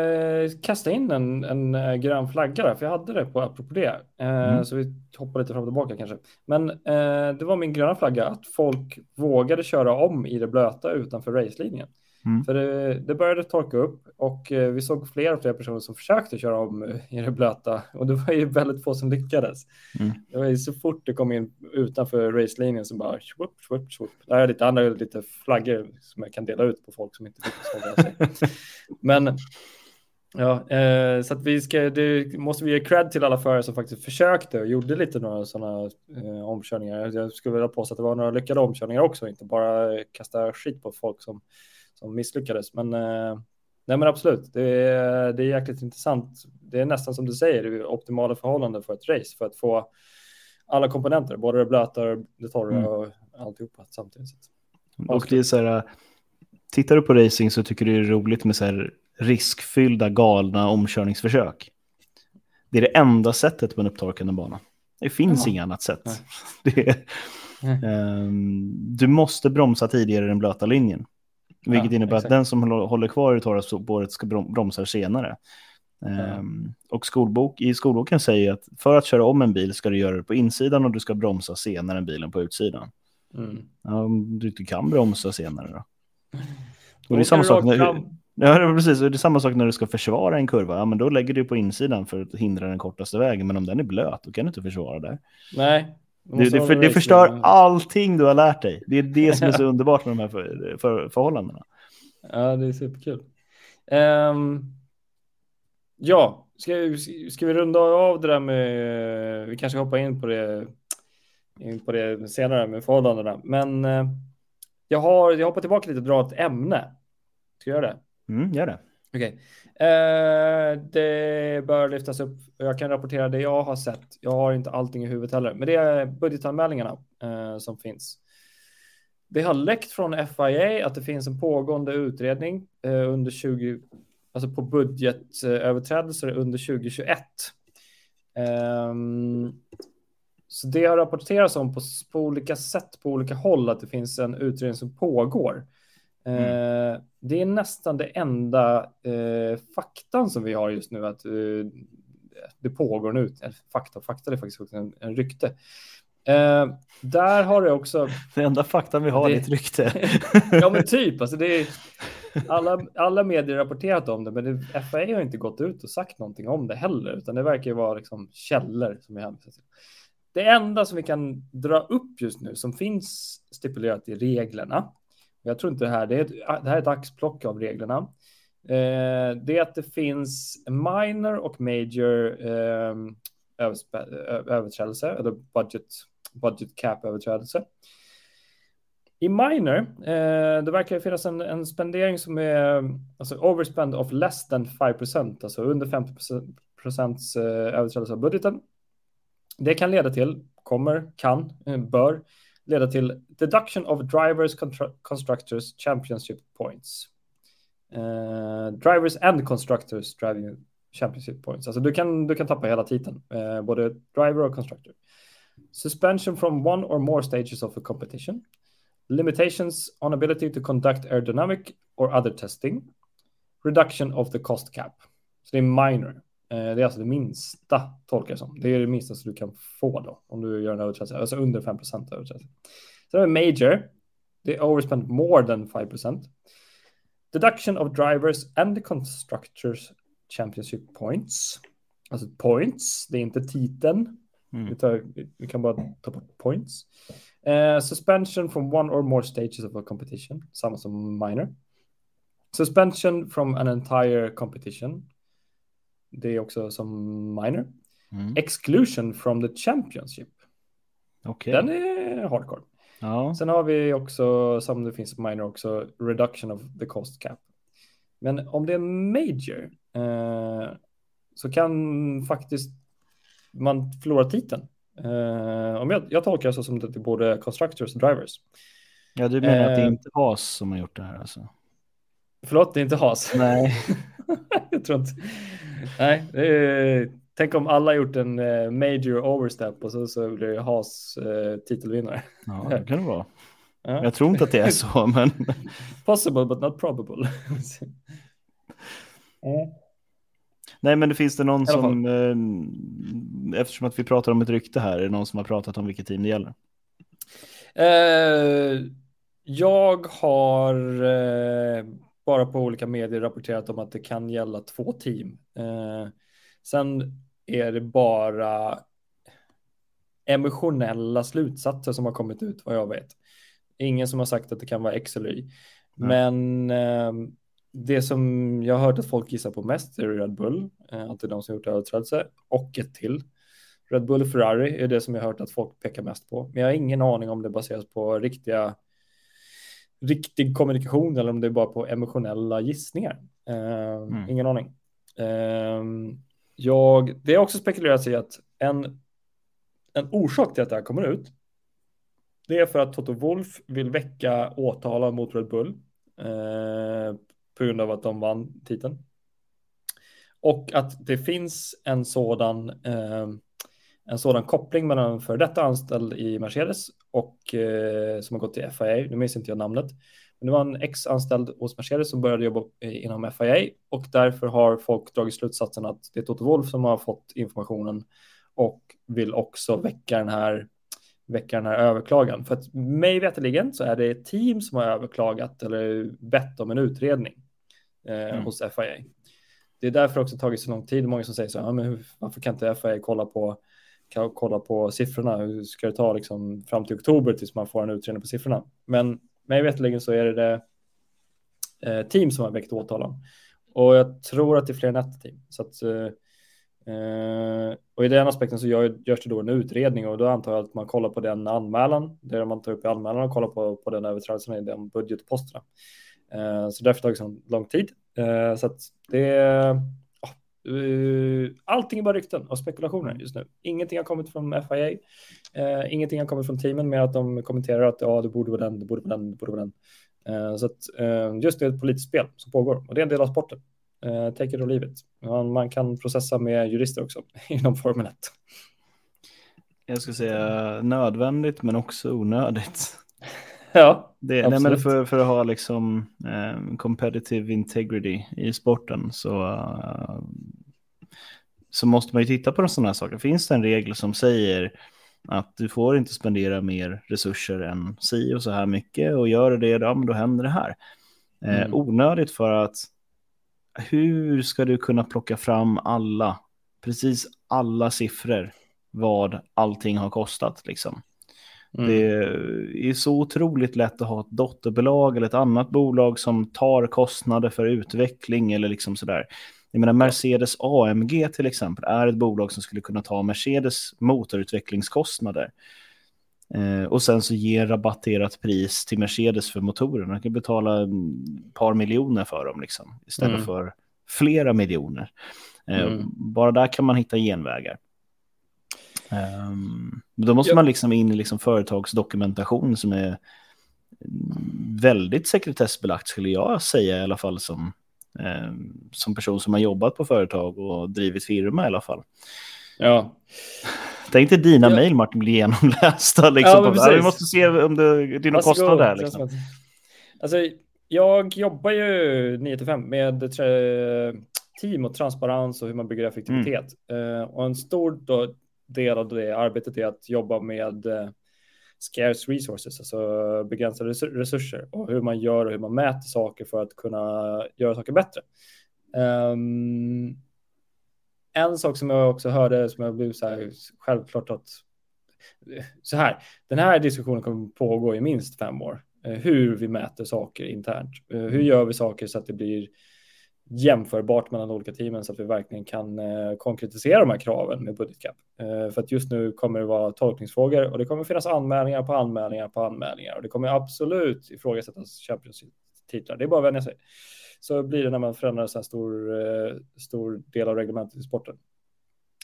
A: eh, kasta in en, en eh, grön flagga där, för jag hade det på apropå det. Eh, mm. Så vi hoppar lite fram och tillbaka kanske. Men eh, det var min gröna flagga att folk vågade köra om i det blöta utanför racelinjen. Mm. För det, det, började torka upp och eh, vi såg fler och fler personer som försökte köra om i det blöta och det var ju väldigt få som lyckades. Mm. Det var ju så fort det kom in utanför racelinjen så bara swoop, swoop, swoop. Där är lite andra lite flaggor som jag kan dela ut på folk som inte fick sig. Men ja, eh, så att vi ska, det måste vi ge cred till alla förare som faktiskt försökte och gjorde lite några sådana eh, omkörningar. Jag skulle vilja påstå att det var några lyckade omkörningar också, inte bara kasta skit på folk som som misslyckades. Men, eh, nej, men absolut, det är, det är jäkligt intressant. Det är nästan som du säger, det är optimala förhållanden för ett race för att få alla komponenter, både det blöta, det torra mm. och alltihopa samtidigt.
B: Och det är så här, tittar du på racing så tycker du det är roligt med så här riskfyllda, galna omkörningsförsök. Det är det enda sättet på en upptorkande bana. Det finns ja. inget annat sätt. Är, um, du måste bromsa tidigare den blöta linjen. Vilket ja, innebär exakt. att den som håller kvar i torra spåret ska bromsa senare. Ja. Um, och skolbok, i skolboken säger att för att köra om en bil ska du göra det på insidan och du ska bromsa senare än bilen på utsidan. Mm. Um, du, du kan bromsa senare då. Och det är samma sak när, ja, precis, det är samma sak när du ska försvara en kurva. Ja, men då lägger du på insidan för att hindra den kortaste vägen. Men om den är blöt, då kan du inte försvara där.
A: Nej,
B: det, det, för, det förstör allting du har lärt dig. Det är det som är så underbart med de här för, för, förhållandena.
A: Ja, det är superkul. Um, ja, ska, ska vi runda av det där med, vi kanske hoppar in på det, in på det senare med förhållandena, men uh, jag har, jag hoppar tillbaka lite och drar ett ämne. Ska jag göra
B: det? Mm, gör det.
A: Okej. Eh, det bör lyftas upp. Jag kan rapportera det jag har sett. Jag har inte allting i huvudet heller, men det är budgetanmälningarna eh, som finns. Det har läckt från FIA att det finns en pågående utredning eh, under 20, alltså på budgetöverträdelser under 2021. Ehm, så det har rapporterats om på, på olika sätt på olika håll att det finns en utredning som pågår. Mm. Eh, det är nästan det enda eh, faktan som vi har just nu att eh, det pågår nu. Fakta, fakta är faktiskt också en, en rykte. Eh, där har det också.
B: Det enda faktan vi har det... är ett rykte.
A: ja, men typ. Alltså det är, alla, alla medier har rapporterat om det, men det, FAA har inte gått ut och sagt någonting om det heller, utan det verkar ju vara liksom källor som vi hänvisar till. Det enda som vi kan dra upp just nu som finns stipulerat i reglerna jag tror inte det här, det, är ett, ah, det här är ett axplock av reglerna. Eh, det är att det finns minor och major eh, överträdelse, eller budget, budget cap överträdelse. I minor, eh, det verkar finnas en, en spendering som är alltså overspend of less than 5% alltså under 50 procents eh, överträdelse av budgeten. Det kan leda till, kommer, kan, eh, bör leda till deduction of drivers constructors championship points. Uh, drivers and constructors driving championship points. Alltså du kan, du kan tappa hela titeln, uh, både driver och constructor. Suspension from one or more stages of a competition. Limitations on ability to conduct aerodynamic or other testing. Reduction of the cost cap. Så det är minor. Eh, det är alltså det minsta, tolkar jag som. Det är det minsta som du kan få då, om du gör en överträdelse, alltså under 5% överträdelse. Sen har vi major. they overspent more than 5%. Deduction of drivers and the constructors championship points. Alltså points, det är inte titeln. Mm. Vi, tar, vi, kan bara ta bort points. Uh, suspension from one or more stages of a competition, samma som minor. Suspension from an entire competition. Det är också som minor. Mm. Exclusion from the championship.
B: Okay.
A: Den är hardcore.
B: Ja.
A: Sen har vi också, som det finns minor också, reduction of the cost cap. Men om det är major eh, så kan faktiskt man förlora titeln. Eh, om jag, jag tolkar det så som det är både constructors och drivers.
B: Ja, du menar eh, att det är eh, inte Haas som har gjort det här alltså?
A: Förlåt, det är inte Haas.
B: Nej.
A: jag tror inte. Nej, är, tänk om alla gjort en uh, major overstep och så, så blir det Haas uh, titelvinnare.
B: Ja, det kan det vara. Ja. Jag tror inte att det är så, men...
A: Possible but not probable.
B: mm. Nej, men det finns det någon som, eh, eftersom att vi pratar om ett rykte här, är det någon som har pratat om vilket team det gäller?
A: Eh, jag har eh, bara på olika medier rapporterat om att det kan gälla två team. Eh, sen är det bara emotionella slutsatser som har kommit ut vad jag vet. Ingen som har sagt att det kan vara X eller Y. Men eh, det som jag har hört att folk gissar på mest är Red Bull, eh, att det är de som gjort överträdelse, och ett till. Red Bull och Ferrari är det som jag har hört att folk pekar mest på. Men jag har ingen aning om det baseras på riktiga riktig kommunikation eller om det är bara på emotionella gissningar. Uh, mm. Ingen aning. Uh, jag, det är också spekulerat i att en, en orsak till att det här kommer ut det är för att Toto Wolf vill väcka åtala mot Red Bull uh, på grund av att de vann titeln. Och att det finns en sådan en sådan koppling mellan en för detta anställd i Mercedes och eh, som har gått till FIA. Nu minns inte jag namnet. Men det var en ex-anställd hos Mercedes som började jobba inom FIA och därför har folk dragit slutsatsen att det är Toto Wolf som har fått informationen och vill också väcka den här väcka den här överklagan. För att mig veterligen så är det ett team som har överklagat eller bett om en utredning eh, mm. hos FIA. Det är därför också tagit så lång tid. Många som säger så här, men varför kan inte FIA kolla på kolla på siffrorna. Hur ska det ta liksom fram till oktober tills man får en utredning på siffrorna? Men mig veterligen så är det, det eh, team som har väckt åtalan. Och jag tror att det är fler än ett team. Så att, eh, eh, och i den aspekten så gör, görs det då en utredning och då antar jag att man kollar på den anmälan, det man tar upp i anmälan och kollar på, på den överträdelsen i den budgetposterna. Eh, så därför tar det så lång tid. Eh, så att det Uh, allting är bara rykten och spekulationer just nu. Ingenting har kommit från FIA. Uh, eh, ingenting har kommit från teamen med att de kommenterar att ja, det borde vara den, det borde vara den, det borde vara den. Uh, så att just det är ett politiskt spel som pågår och det är en del av sporten. take it or leave it. Man, man kan processa med jurister också inom Formel 1.
B: Jag ska säga nödvändigt men också onödigt.
A: ja,
B: det, nej, men för, för att ha liksom eh, competitive integrity i sporten så, uh, så måste man ju titta på sådana här saker. Finns det en regel som säger att du får inte spendera mer resurser än si och så här mycket och gör det, ja, men då händer det här. Eh, mm. Onödigt för att hur ska du kunna plocka fram alla, precis alla siffror vad allting har kostat liksom? Mm. Det är så otroligt lätt att ha ett dotterbolag eller ett annat bolag som tar kostnader för utveckling eller liksom sådär. Jag menar Mercedes AMG till exempel är ett bolag som skulle kunna ta Mercedes motorutvecklingskostnader. Eh, och sen så ge rabatterat pris till Mercedes för motorerna. Man kan betala ett par miljoner för dem liksom, istället mm. för flera miljoner. Eh, mm. Bara där kan man hitta genvägar. Um, då måste ja. man liksom in i liksom företagsdokumentation som är väldigt sekretessbelagt skulle jag säga i alla fall som, eh, som person som har jobbat på företag och drivit firma i alla fall.
A: Ja.
B: Tänk dig dina ja. mejl Martin blir genomlästa. Liksom, ja, på, vi måste se om det, det är någon kostnad där. Liksom.
A: Alltså, jag jobbar ju 9 5 med team och transparens och hur man bygger effektivitet. Mm. Uh, och en stor då, del av det arbetet är att jobba med eh, scarce resources, alltså begränsade resurser och hur man gör och hur man mäter saker för att kunna göra saker bättre. Um, en sak som jag också hörde som jag blev så här självklart att så här, den här diskussionen kommer pågå i minst fem år. Eh, hur vi mäter saker internt. Eh, hur gör vi saker så att det blir jämförbart mellan olika teamen så att vi verkligen kan eh, konkretisera de här kraven med budgetcap. Eh, för att just nu kommer det vara tolkningsfrågor och det kommer finnas anmälningar på anmälningar på anmälningar och det kommer absolut ifrågasättas Champions-titlar. Det är bara att vänja sig. Så blir det när man förändrar en så här stor, eh, stor del av reglementet i sporten.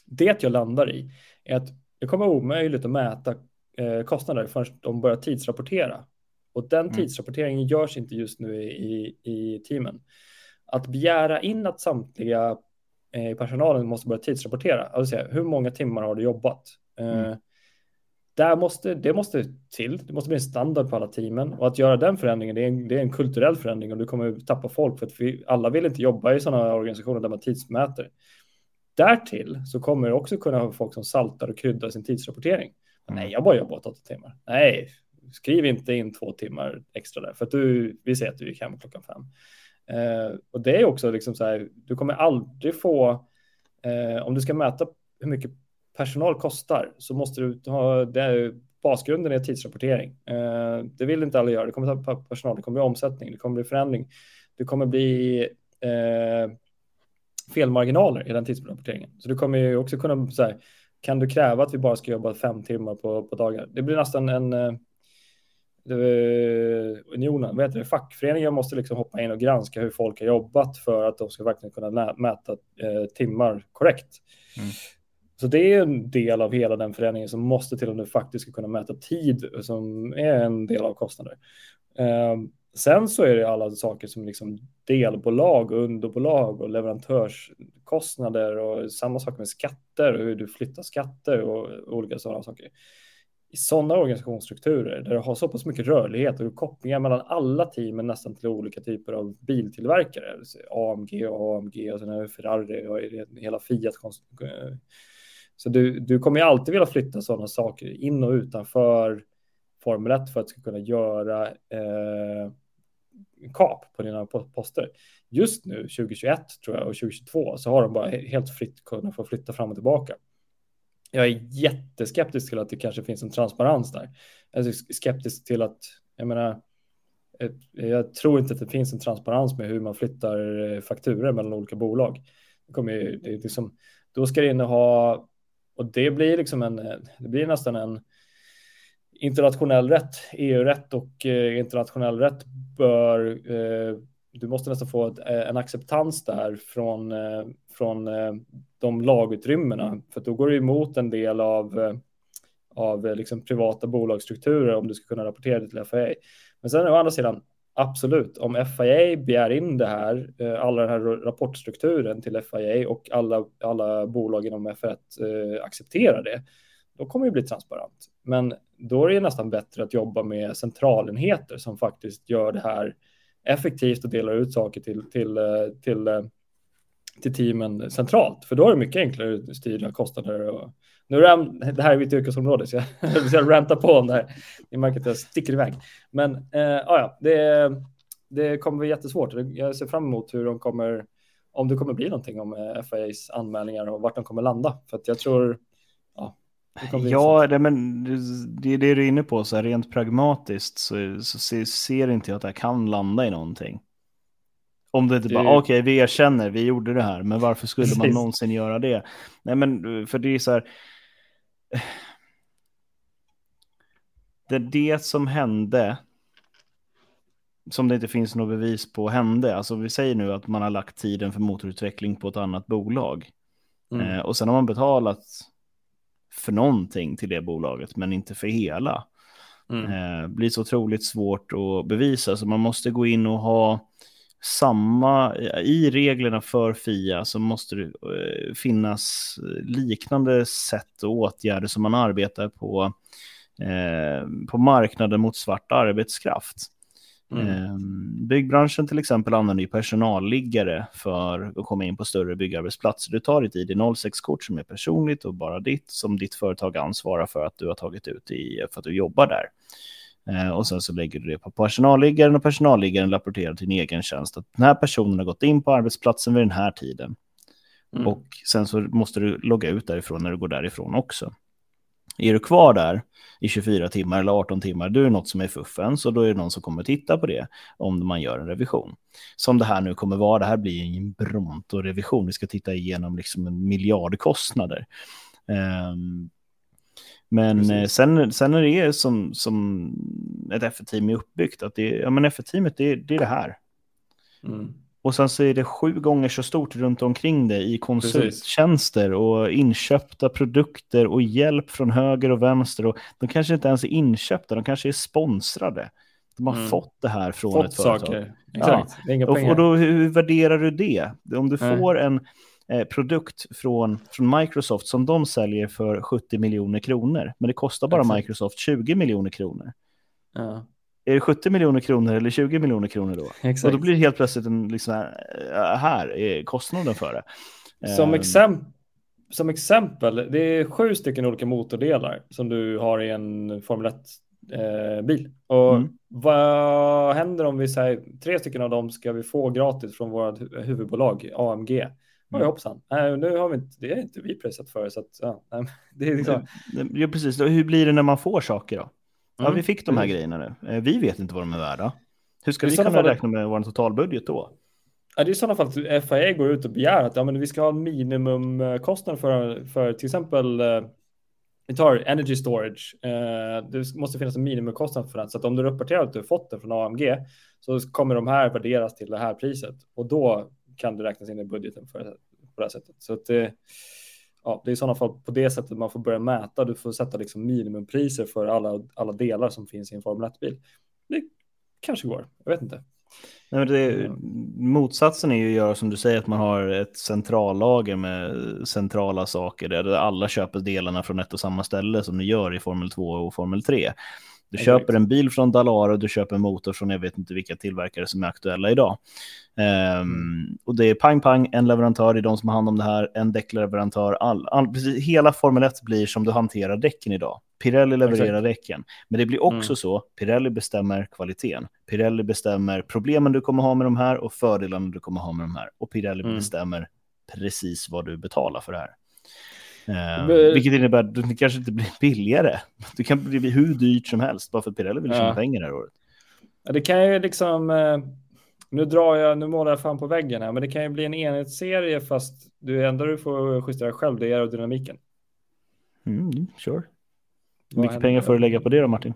A: Det jag landar i är att det kommer omöjligt att mäta eh, kostnader förrän de börjar tidsrapportera. Och den mm. tidsrapporteringen görs inte just nu i, i teamen att begära in att samtliga i eh, personalen måste börja tidsrapportera, alltså säga, hur många timmar har du jobbat? Eh, mm. där måste, det måste till, det måste bli en standard på alla teamen och att göra den förändringen, det är en, det är en kulturell förändring och du kommer tappa folk för att vi, alla vill inte jobba i sådana organisationer där man tidsmäter. Därtill så kommer det också kunna ha folk som saltar och kryddar sin tidsrapportering. Mm. Nej, jag bara jobbat åtta timmar. Nej, skriv inte in två timmar extra där för att du, vi säger att du gick hem klockan fem. Eh, och det är också liksom så här, du kommer aldrig få, eh, om du ska mäta hur mycket personal kostar så måste du ha, det är, basgrunden är tidsrapportering. Eh, det vill inte alla göra, det kommer ta personal, det kommer bli omsättning, det kommer bli förändring, det kommer bli eh, felmarginaler i den tidsrapporteringen. Så du kommer ju också kunna, så här, kan du kräva att vi bara ska jobba fem timmar på, på dagar? Det blir nästan en, eh, unionen, vad heter det, fackföreningen måste liksom hoppa in och granska hur folk har jobbat för att de ska verkligen kunna mäta eh, timmar korrekt. Mm. Så det är en del av hela den förändringen som måste till om du faktiskt ska kunna mäta tid som är en del av kostnader. Eh, sen så är det alla saker som liksom delbolag, underbolag och leverantörskostnader och samma sak med skatter och hur du flyttar skatter och olika sådana saker i sådana organisationsstrukturer där du har så pass mycket rörlighet och kopplingar mellan alla teamen nästan till olika typer av biltillverkare, AMG och AMG och sen är Ferrari och hela Fiat. Eh, så du, du kommer ju alltid vilja flytta sådana saker in och utanför Formel 1 för att ska kunna göra eh, kap på dina poster. Just nu 2021 tror jag och 2022 så har de bara helt fritt kunnat få flytta fram och tillbaka jag är jätteskeptisk till att det kanske finns en transparens där. Jag är skeptisk till att, jag menar, eh, jag tror inte att det finns en transparens med hur man flyttar eh, fakturer mellan olika bolag. Det kommer ju, det är liksom, då ska det inneha, och det blir liksom en, det blir nästan en internationell rätt, EU-rätt och eh, internationell rätt bör, eh, du måste nästan få en acceptans där från, från de lagutrymmena, för då går det emot en del av, eh, av eh, liksom privata bolagsstrukturer om du ska kunna rapportera det till FIA. Men sen å andra sidan, absolut, om FIA begär in det här, eh, alla den här rapportstrukturen till FIA och alla, alla bolag inom F1 eh, accepterar det, då kommer det bli transparent. Men då är det nästan bättre att jobba med centralenheter som faktiskt gör det här effektivt och delar ut saker till, till, eh, till eh, till teamen centralt, för då är det mycket enklare att styra kostnader. Och, nu är det här är mitt yrkesområde, så jag jag ranta på om det här. Ni märker att jag sticker iväg. Men eh, ja, det, det kommer bli jättesvårt. Jag ser fram emot hur de kommer, om det kommer bli någonting om eh, FAs anmälningar och vart de kommer landa. För att jag tror, ja,
B: det men det är det du är inne på, så här, rent pragmatiskt så, så ser, ser inte jag att det här kan landa i någonting. Om det inte bara, okej, okay, vi erkänner, vi gjorde det här, men varför skulle Precis. man någonsin göra det? Nej, men för det är så här. Det det som hände, som det inte finns något bevis på hände. Alltså vi säger nu att man har lagt tiden för motorutveckling på ett annat bolag. Mm. Eh, och sen har man betalat för någonting till det bolaget, men inte för hela. Mm. Eh, blir så otroligt svårt att bevisa, så man måste gå in och ha samma, i reglerna för FIA så måste det eh, finnas liknande sätt och åtgärder som man arbetar på, eh, på marknaden mot svart arbetskraft. Mm. Ehm, byggbranschen till exempel använder ju personalliggare för att komma in på större byggarbetsplatser. Du tar ditt ID06-kort som är personligt och bara ditt, som ditt företag ansvarar för att du har tagit ut i, för att du jobbar där. Ehm, och sen så lägger du det på personalliggaren och personalliggaren rapporterar till din egen tjänst att den här personen har gått in på arbetsplatsen vid den här tiden. Mm. Och sen så måste du logga ut därifrån när du går därifrån också. Är du kvar där i 24 timmar eller 18 timmar, då är det något som är fuffen, så då är det någon som kommer titta på det om man gör en revision. Som det här nu kommer vara, det här blir en Bronto-revision, vi ska titta igenom liksom en miljardkostnader. Um, men eh, sen, sen är det som, som ett F-team är uppbyggt, att det, ja, men F-teamet det, det är det här. Mm. Och sen så är det sju gånger så stort runt omkring det i konsulttjänster och inköpta produkter och hjälp från höger och vänster. Och de kanske inte ens är inköpta, de kanske är sponsrade. De har mm. fått det här från fått ett företag. Saker. Exakt. Ja. Och, och, då, hur värderar du det? Om du Nej. får en eh, produkt från, från Microsoft som de säljer för 70 miljoner kronor, men det kostar bara Exakt. Microsoft 20 miljoner kronor. Ja är det 70 miljoner kronor eller 20 miljoner kronor då? Exakt. Och då blir det helt plötsligt en, liksom, äh, här är kostnaden för det.
A: Som, ehm. exempel, som exempel, det är sju stycken olika motordelar som du har i en Formel 1-bil. Eh, och mm. vad händer om vi säger tre stycken av dem ska vi få gratis från vårt huvudbolag AMG? Mm. Oj hoppsan, nej, nu har vi inte, det är inte vi prisat för. Så att, ja, det är liksom...
B: ja, precis. Hur blir det när man får saker då? Ja, vi mm. fick de här grejerna nu. Eh, vi vet inte vad de är värda. Hur ska vi kunna fall... räkna med vår totalbudget då?
A: Ja, det är i sådana fall att FAE går ut och begär att ja, men vi ska ha minimumkostnad för, för till exempel eh, vi tar energy storage. Eh, det måste finnas en minimumkostnad för den. Så att om du rapporterar att du har fått den från AMG så kommer de här värderas till det här priset och då kan du räknas in i budgeten för, på det här sättet. Så att det, ja, det är i sådana fall på det sättet man får börja mäta. Du får sätta liksom minimumpriser för alla, alla delar som finns i en Formel 1-bil. Det kanske går, jag vet inte.
B: Nej, men det, motsatsen är ju att göra som du säger, att man har ett centrallager med centrala saker där alla köper delarna från ett och samma ställe som ni gör i Formel 2 och Formel 3. Du Exakt. köper en bil från Dalara och du köper en motor från jag vet inte vilka tillverkare som är aktuella idag. Um, mm. Och det är pang pang, en leverantör är de som har hand om det här, en däckleverantör, all, all, precis, hela Formel 1 blir som du hanterar däcken idag. Pirelli levererar Exakt. däcken, men det blir också mm. så, Pirelli bestämmer kvaliteten. Pirelli bestämmer problemen du kommer ha med de här och fördelarna du kommer ha med de här. Och Pirelli mm. bestämmer precis vad du betalar för det här. Uh, vilket innebär att det kanske inte blir billigare. Det kan bli hur dyrt som helst bara för att Pirelli vill tjäna ja. pengar det här året.
A: Ja, det kan ju liksom, uh, nu drar jag, nu målar jag fan på väggen här, men det kan ju bli en enhetsserie fast du enda du får justera själv det är aerodynamiken.
B: Mm, sure. Hur mycket pengar får du lägga på det då Martin?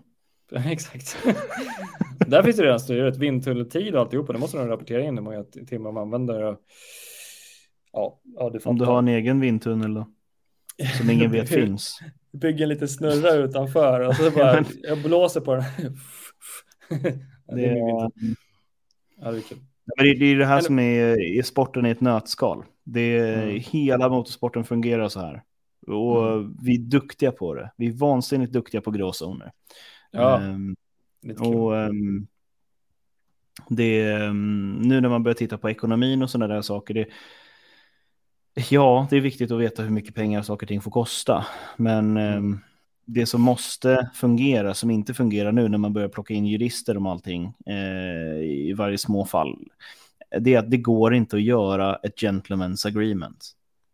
A: Exakt. Där finns det redan styret, vindtunneltid och alltihopa. Det måste de rapportera in hur många timmar man använder. Och... Ja, ja,
B: du Om du har en egen vindtunnel då? Som ingen vet finns.
A: Bygger en liten snurra utanför och så bara jag blåser på den.
B: det, är, ja, det är kul. Men det, det är det här som är, är sporten i ett nötskal. Det är, mm. Hela motorsporten fungerar så här. Och mm. vi är duktiga på det. Vi är vansinnigt duktiga på gråzoner. Ja, um, och um, det, um, nu när man börjar titta på ekonomin och sådana där saker, det, Ja, det är viktigt att veta hur mycket pengar saker och ting får kosta. Men mm. eh, det som måste fungera, som inte fungerar nu när man börjar plocka in jurister om allting eh, i varje små fall, det är att det går inte att göra ett gentleman's agreement.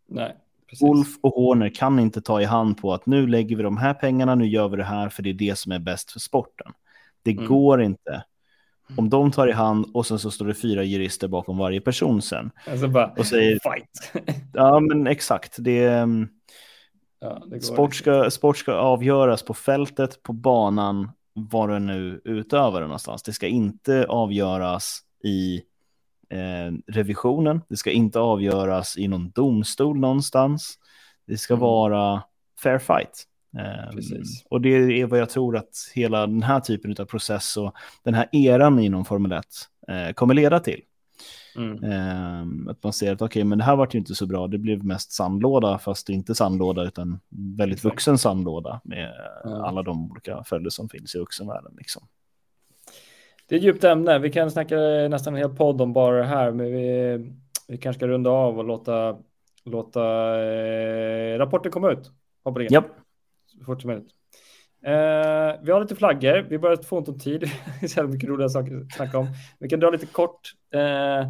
A: Nej,
B: precis. Wolf och Horner kan inte ta i hand på att nu lägger vi de här pengarna, nu gör vi det här för det är det som är bäst för sporten. Det mm. går inte om de tar i hand och sen så står det fyra jurister bakom varje person sen.
A: Alltså bara, och säger, fight.
B: ja, men exakt. Det, mm, ja, det sport, ska, sport ska avgöras på fältet, på banan, var du nu utövar det någonstans. Det ska inte avgöras i eh, revisionen. Det ska inte avgöras i någon domstol någonstans. Det ska mm. vara fair fight. Ehm, Precis. Och det är vad jag tror att hela den här typen av process och den här eran inom Formel 1 eh, kommer leda till. Mm. Um, att man ser att okej, okay, men det här vart ju inte så bra. Det blev mest sandlåda, fast inte sandlåda utan väldigt vuxen sandlåda med mm. alla de olika följder som finns i vuxenvärlden. Liksom.
A: det är ett djupt ämne. Vi kan snacka nästan en hel podd om bara det här, men vi, vi kanske ska runda av och låta, låta eh, rapporten komma ut. Hoppa
B: Japp.
A: Så fort som möjligt. Eh, vi har lite flaggor. Vi börjar få ont om tid. så mycket roliga saker att snacka om. Vi kan dra lite kort. Eh,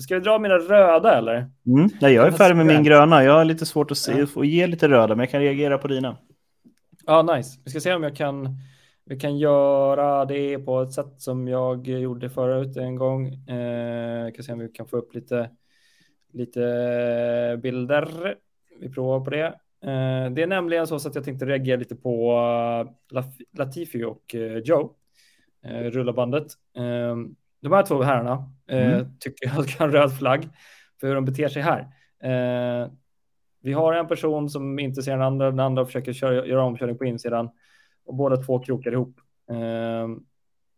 A: ska vi dra mina röda eller?
B: Mm, nej, jag är färdig med min gröna. Jag har lite svårt att se ja. och ge lite röda, men jag kan reagera på dina.
A: Ja, ah, nice. Vi ska se om jag kan vi kan göra det på ett sätt som jag gjorde förut en gång. Eh, kan se om vi kan få upp lite, lite bilder. Vi provar på det. Eh, det är nämligen så att jag tänkte reagera lite på uh, Latifi och uh, Joe, rullabandet. Uh, de här två herrarna mm. tycker jag ska ha en röd flagg för hur de beter sig här. vi har en person som inte ser den andra, den andra försöker köra, göra omkörning på insidan och båda två krokar ihop.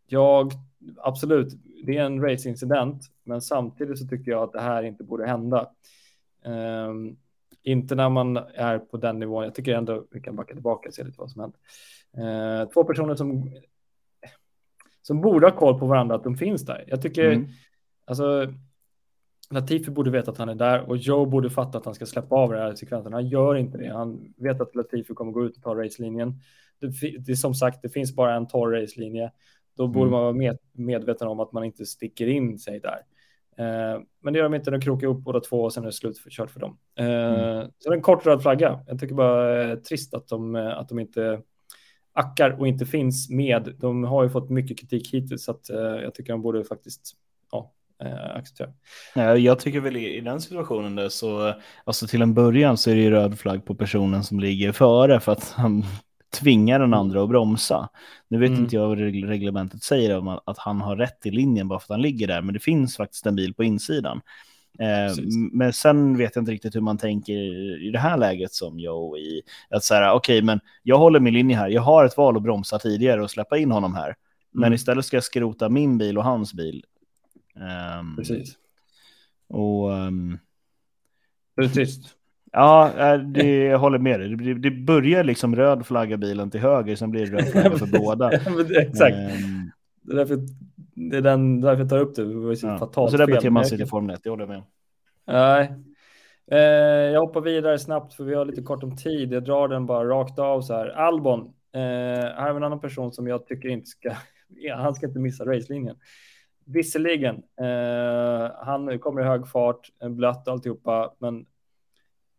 A: Jag, absolut, det är en racingincident, men samtidigt så tycker jag att det här inte borde hända. Inte när man är på den nivån. Jag tycker ändå vi kan backa tillbaka och se lite vad som hänt. Ehm, två personer som som borde ha koll på varandra att de finns där. Jag tycker mm. alltså Latifi borde veta att han är där och Joe borde fatta att han ska släppa av det här sekvensen. Han gör inte det. Han vet att Latifi kommer gå ut och ta racelinjen det, det som sagt, det finns bara en torr racelinje. Då borde mm. man vara med, medveten om att man inte sticker in sig där. Eh, men det gör de inte, de krokar upp båda två och sen är det slut för, kört för dem. Eh, mm. Så det är en kort röd flagga. Jag tycker bara eh, trist att de, att de inte ackar och inte finns med. De har ju fått mycket kritik hittills så att jag tycker de borde faktiskt ja, acceptera.
B: Ja, jag tycker väl i, i den situationen där så, alltså till en början så är det ju röd flagg på personen som ligger före för att han tvingar den andra att bromsa. Nu vet mm. inte jag vad reglementet säger om att han har rätt i linjen bara för att han ligger där, men det finns faktiskt en bil på insidan. Eh, men sen vet jag inte riktigt hur man tänker i det här läget som jag i att säga okej, okay, men jag håller min linje här. Jag har ett val att bromsa tidigare och släppa in honom här, mm. men istället ska jag skrota min bil och hans bil.
A: Um, Precis.
B: Och um,
A: det är trist.
B: Ja, det, jag håller med dig. Det, det börjar liksom röd flagga bilen till höger, sen blir det röd flagga för båda.
A: Exakt. Um, det är därför, det är den, därför jag tar upp det. Det var så ja. fatalt
B: Så där beter man sig i Formel 1, det håller jag med
A: Nej. Eh, jag hoppar vidare snabbt för vi har lite kort om tid. Jag drar den bara rakt av så här. Albon, eh, här är en annan person som jag tycker inte ska, han ska inte missa racelinjen. Visserligen, eh, han kommer i hög fart, blött alltihopa, men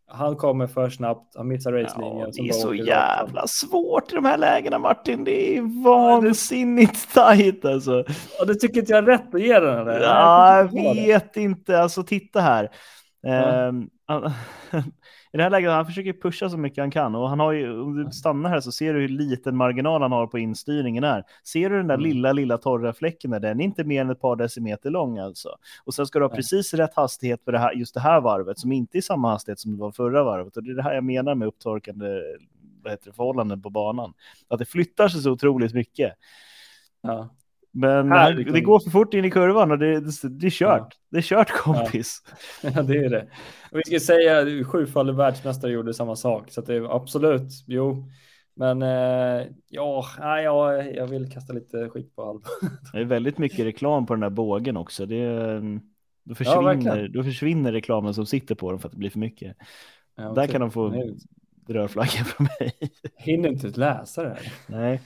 A: han kommer för snabbt, han missar racelinjen. Ja,
B: det är så jävla rakt. svårt i de här lägena Martin. Det är vansinnigt tajt alltså.
A: Och det tycker inte jag är rätt att ge den. Eller?
B: Ja, jag vet inte. Alltså titta här. Ja. Um, i det här läget han försöker pusha så mycket han kan och han har ju, om du stannar här så ser du hur liten marginal han har på instyrningen är. Ser du den där mm. lilla, lilla torra fläcken där, den är inte mer än ett par decimeter lång alltså. Och sen ska du ha precis rätt hastighet för det här, just det här varvet som inte är samma hastighet som det var förra varvet. Och det är det här jag menar med upptorkande vad heter det, förhållanden på banan. Att det flyttar sig så otroligt mycket.
A: Ja.
B: Men här, det, det går för fort in i kurvan och det, det, det är kört. Ja. Det är kört kompis.
A: Ja. ja, det är det. Och vi ska säga sjufaldig världsmästare gjorde samma sak, så det är absolut, jo. Men eh, ja, ja, jag vill kasta lite skit på allt.
B: Det är väldigt mycket reklam på den där bågen också. Det, då, försvinner, ja, då försvinner reklamen som sitter på dem för att det blir för mycket. Ja, där kan de få rödflagga från mig.
A: Hinner inte läsa det här.
B: Nej.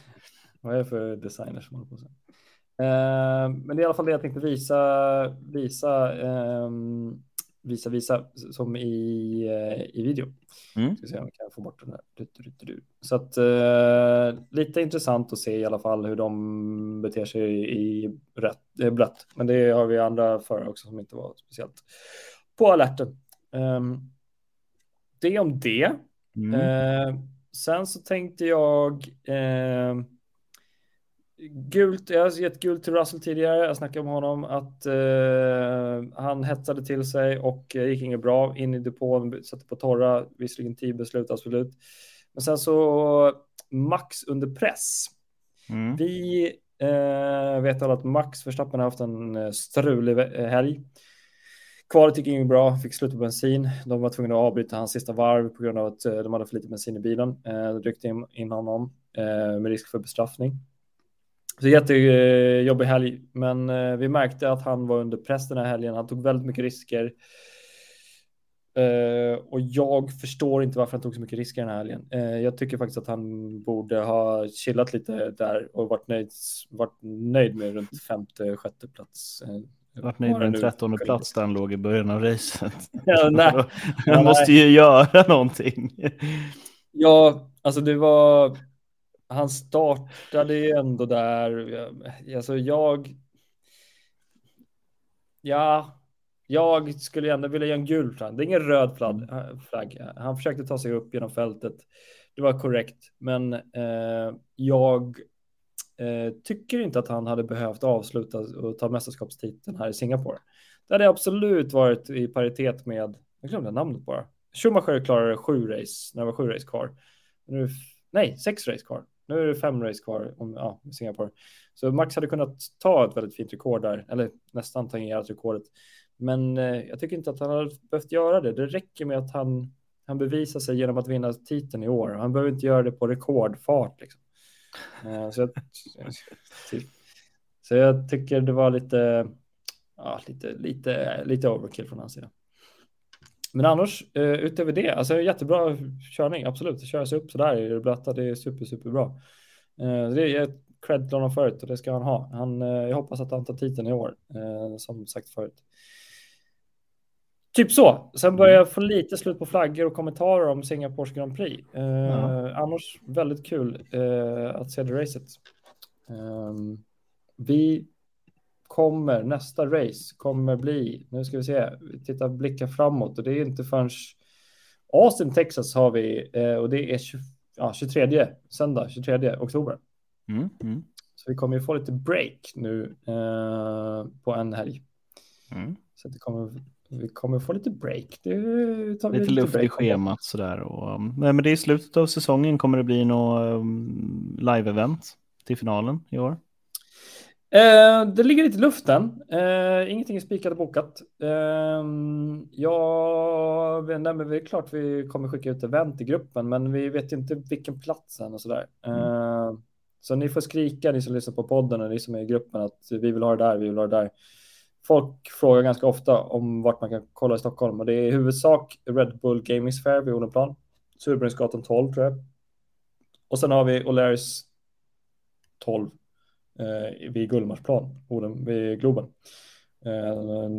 A: Vad är det för designer som håller på så? Eh, men det är i alla fall det jag tänkte visa, visa, eh, visa, visa som i, eh, i video. Mm. Ska se om vi kan få bort den här. Så att eh, lite intressant att se i alla fall hur de beter sig i rätt, blött. Men det har vi andra förare också som inte var speciellt på alerten. Um, det om det. Mm. Sen så tänkte jag uh, Gult, jag har gett gult till Russell tidigare. Jag snackade om honom att eh, han hetsade till sig och eh, gick inget bra in i depån, satte på torra, visserligen tidbeslut absolut. Men sen så Max under press. Mm. Vi eh, vet alla att Max Verstappen har haft en eh, strulig eh, helg. Kvalet gick inget bra, fick slut på bensin. De var tvungna att avbryta hans sista varv på grund av att de hade för lite bensin i bilen. Eh, de ryckte in, in honom eh, med risk för bestraffning. Så jättejobbig helg, men eh, vi märkte att han var under press den här helgen. Han tog väldigt mycket risker. Uh, och jag förstår inte varför han tog så mycket risker den här helgen. Uh, jag tycker faktiskt att han borde ha chillat lite där och varit nöjd, varit nöjd med runt femte, sjätte plats. Uh,
B: varit nöjd med en trettonde plats där han låg i början av racet. Ja, nej. han måste ju göra någonting.
A: Ja, alltså det var han startade ju ändå där. Alltså jag. Ja, jag skulle ändå vilja göra en gul flagg. Det är ingen röd flagg. Han försökte ta sig upp genom fältet. Det var korrekt, men eh, jag eh, tycker inte att han hade behövt avsluta och ta mästerskapstiteln här i Singapore. Det hade absolut varit i paritet med, jag glömde namnet bara. Schumacher klarade sju race när det var sju race kvar. Nu, nej, sex race kvar. Nu är det fem race kvar om ja, Singapore. Så Max hade kunnat ta ett väldigt fint rekord där, eller nästan tangerat rekordet. Men eh, jag tycker inte att han har behövt göra det. Det räcker med att han, han bevisar sig genom att vinna titeln i år. Han behöver inte göra det på rekordfart. Liksom. Eh, så, jag, typ. så jag tycker det var lite, ja, lite, lite, lite overkill från hans sida. Men annars eh, utöver det, alltså jättebra körning, absolut. Köra sig upp sådär i det blöta, det är super, superbra. Eh, det är cred till honom förut och det ska han ha. Han, eh, jag hoppas att han tar titeln i år, som sagt förut. Typ så. Sen börjar jag få lite slut på flaggor och kommentarer om Singapores Grand Prix. Ja. Annars väldigt kul att se det racet. Um, vi kommer, nästa race kommer bli, nu ska vi se, vi tittar blicka framåt och det är inte förrän Austin, Texas har vi eh, och det är 20, ja, 23, söndag 23 oktober. Mm, mm. Så vi kommer ju få lite break nu eh, på en helg. Mm. Så det kommer, vi kommer få lite break. Det
B: lite, lite luft i schemat sådär. Och, um, men det är i slutet av säsongen kommer det bli något um, live-event till finalen i år.
A: Eh, det ligger lite i luften. Eh, ingenting är spikat och bokat. Eh, ja, nej, men det är klart vi kommer skicka ut event i gruppen, men vi vet inte vilken plats än och sådär. Mm. Eh, så ni får skrika, ni som lyssnar på podden och ni som är i gruppen, att vi vill ha det där, vi vill ha det där. Folk frågar ganska ofta om vart man kan kolla i Stockholm och det är i huvudsak Red Bull Gaming Fair vid Odenplan, Surbrunnsgatan 12 tror jag. Och sen har vi O'Learys 12 eh, vid Gullmarsplan, vid Globen. Eh,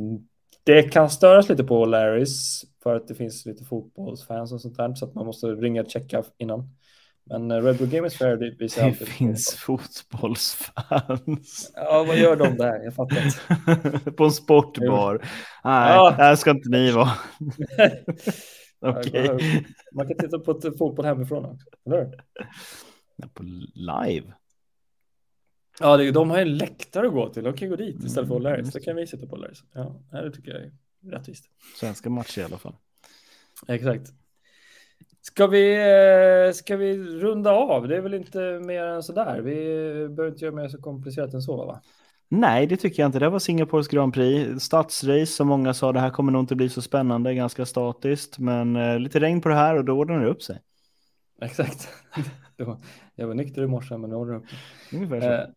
A: det kan störas lite på Larrys för att det finns lite fotbollsfans och sånt där så att man måste ringa och checka innan. Men eh, Red Bull Gamers Fair det visar
B: Det finns fotbollsfans.
A: Ja, vad gör de där? Jag fattar inte.
B: på en sportbar. Nej, ja. här ska inte ni vara.
A: Okay. Man kan titta på fotboll hemifrån också, eller
B: På live?
A: Ja, det, de har en läktare att gå till. De kan gå dit istället för O'Larrys. Mm, så kan vi sitta på O'Larrys. Ja, det tycker jag är rättvist.
B: Svenska matcher i alla fall.
A: Exakt. Ska vi, eh, ska vi runda av? Det är väl inte mer än så där. Vi behöver inte göra mer så komplicerat än så, va?
B: Nej, det tycker jag inte. Det var Singapores Grand Prix. Stadsrace som många sa, det här kommer nog inte bli så spännande, ganska statiskt. Men eh, lite regn på det här och då ordnar det upp sig.
A: Exakt. jag var nykter i morse, men nu ordnar det upp
B: Ungefär så.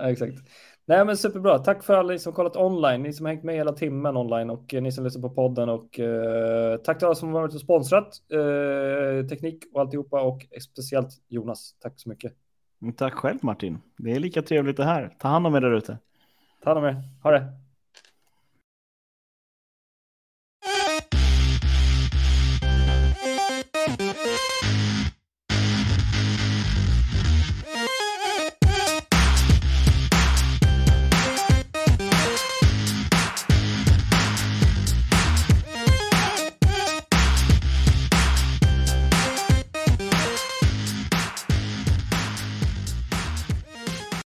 A: Eh, exakt. Nej, men superbra. Tack för alla som kollat online, ni som hängt med hela timmen online och ni som lyssnar på podden och eh, tack till alla som varit och sponsrat eh, teknik och alltihopa och speciellt Jonas. Tack så mycket.
B: Tack själv Martin. Det är lika trevligt det här. Ta hand om er där ute.
A: Ta hand om er. Ha det.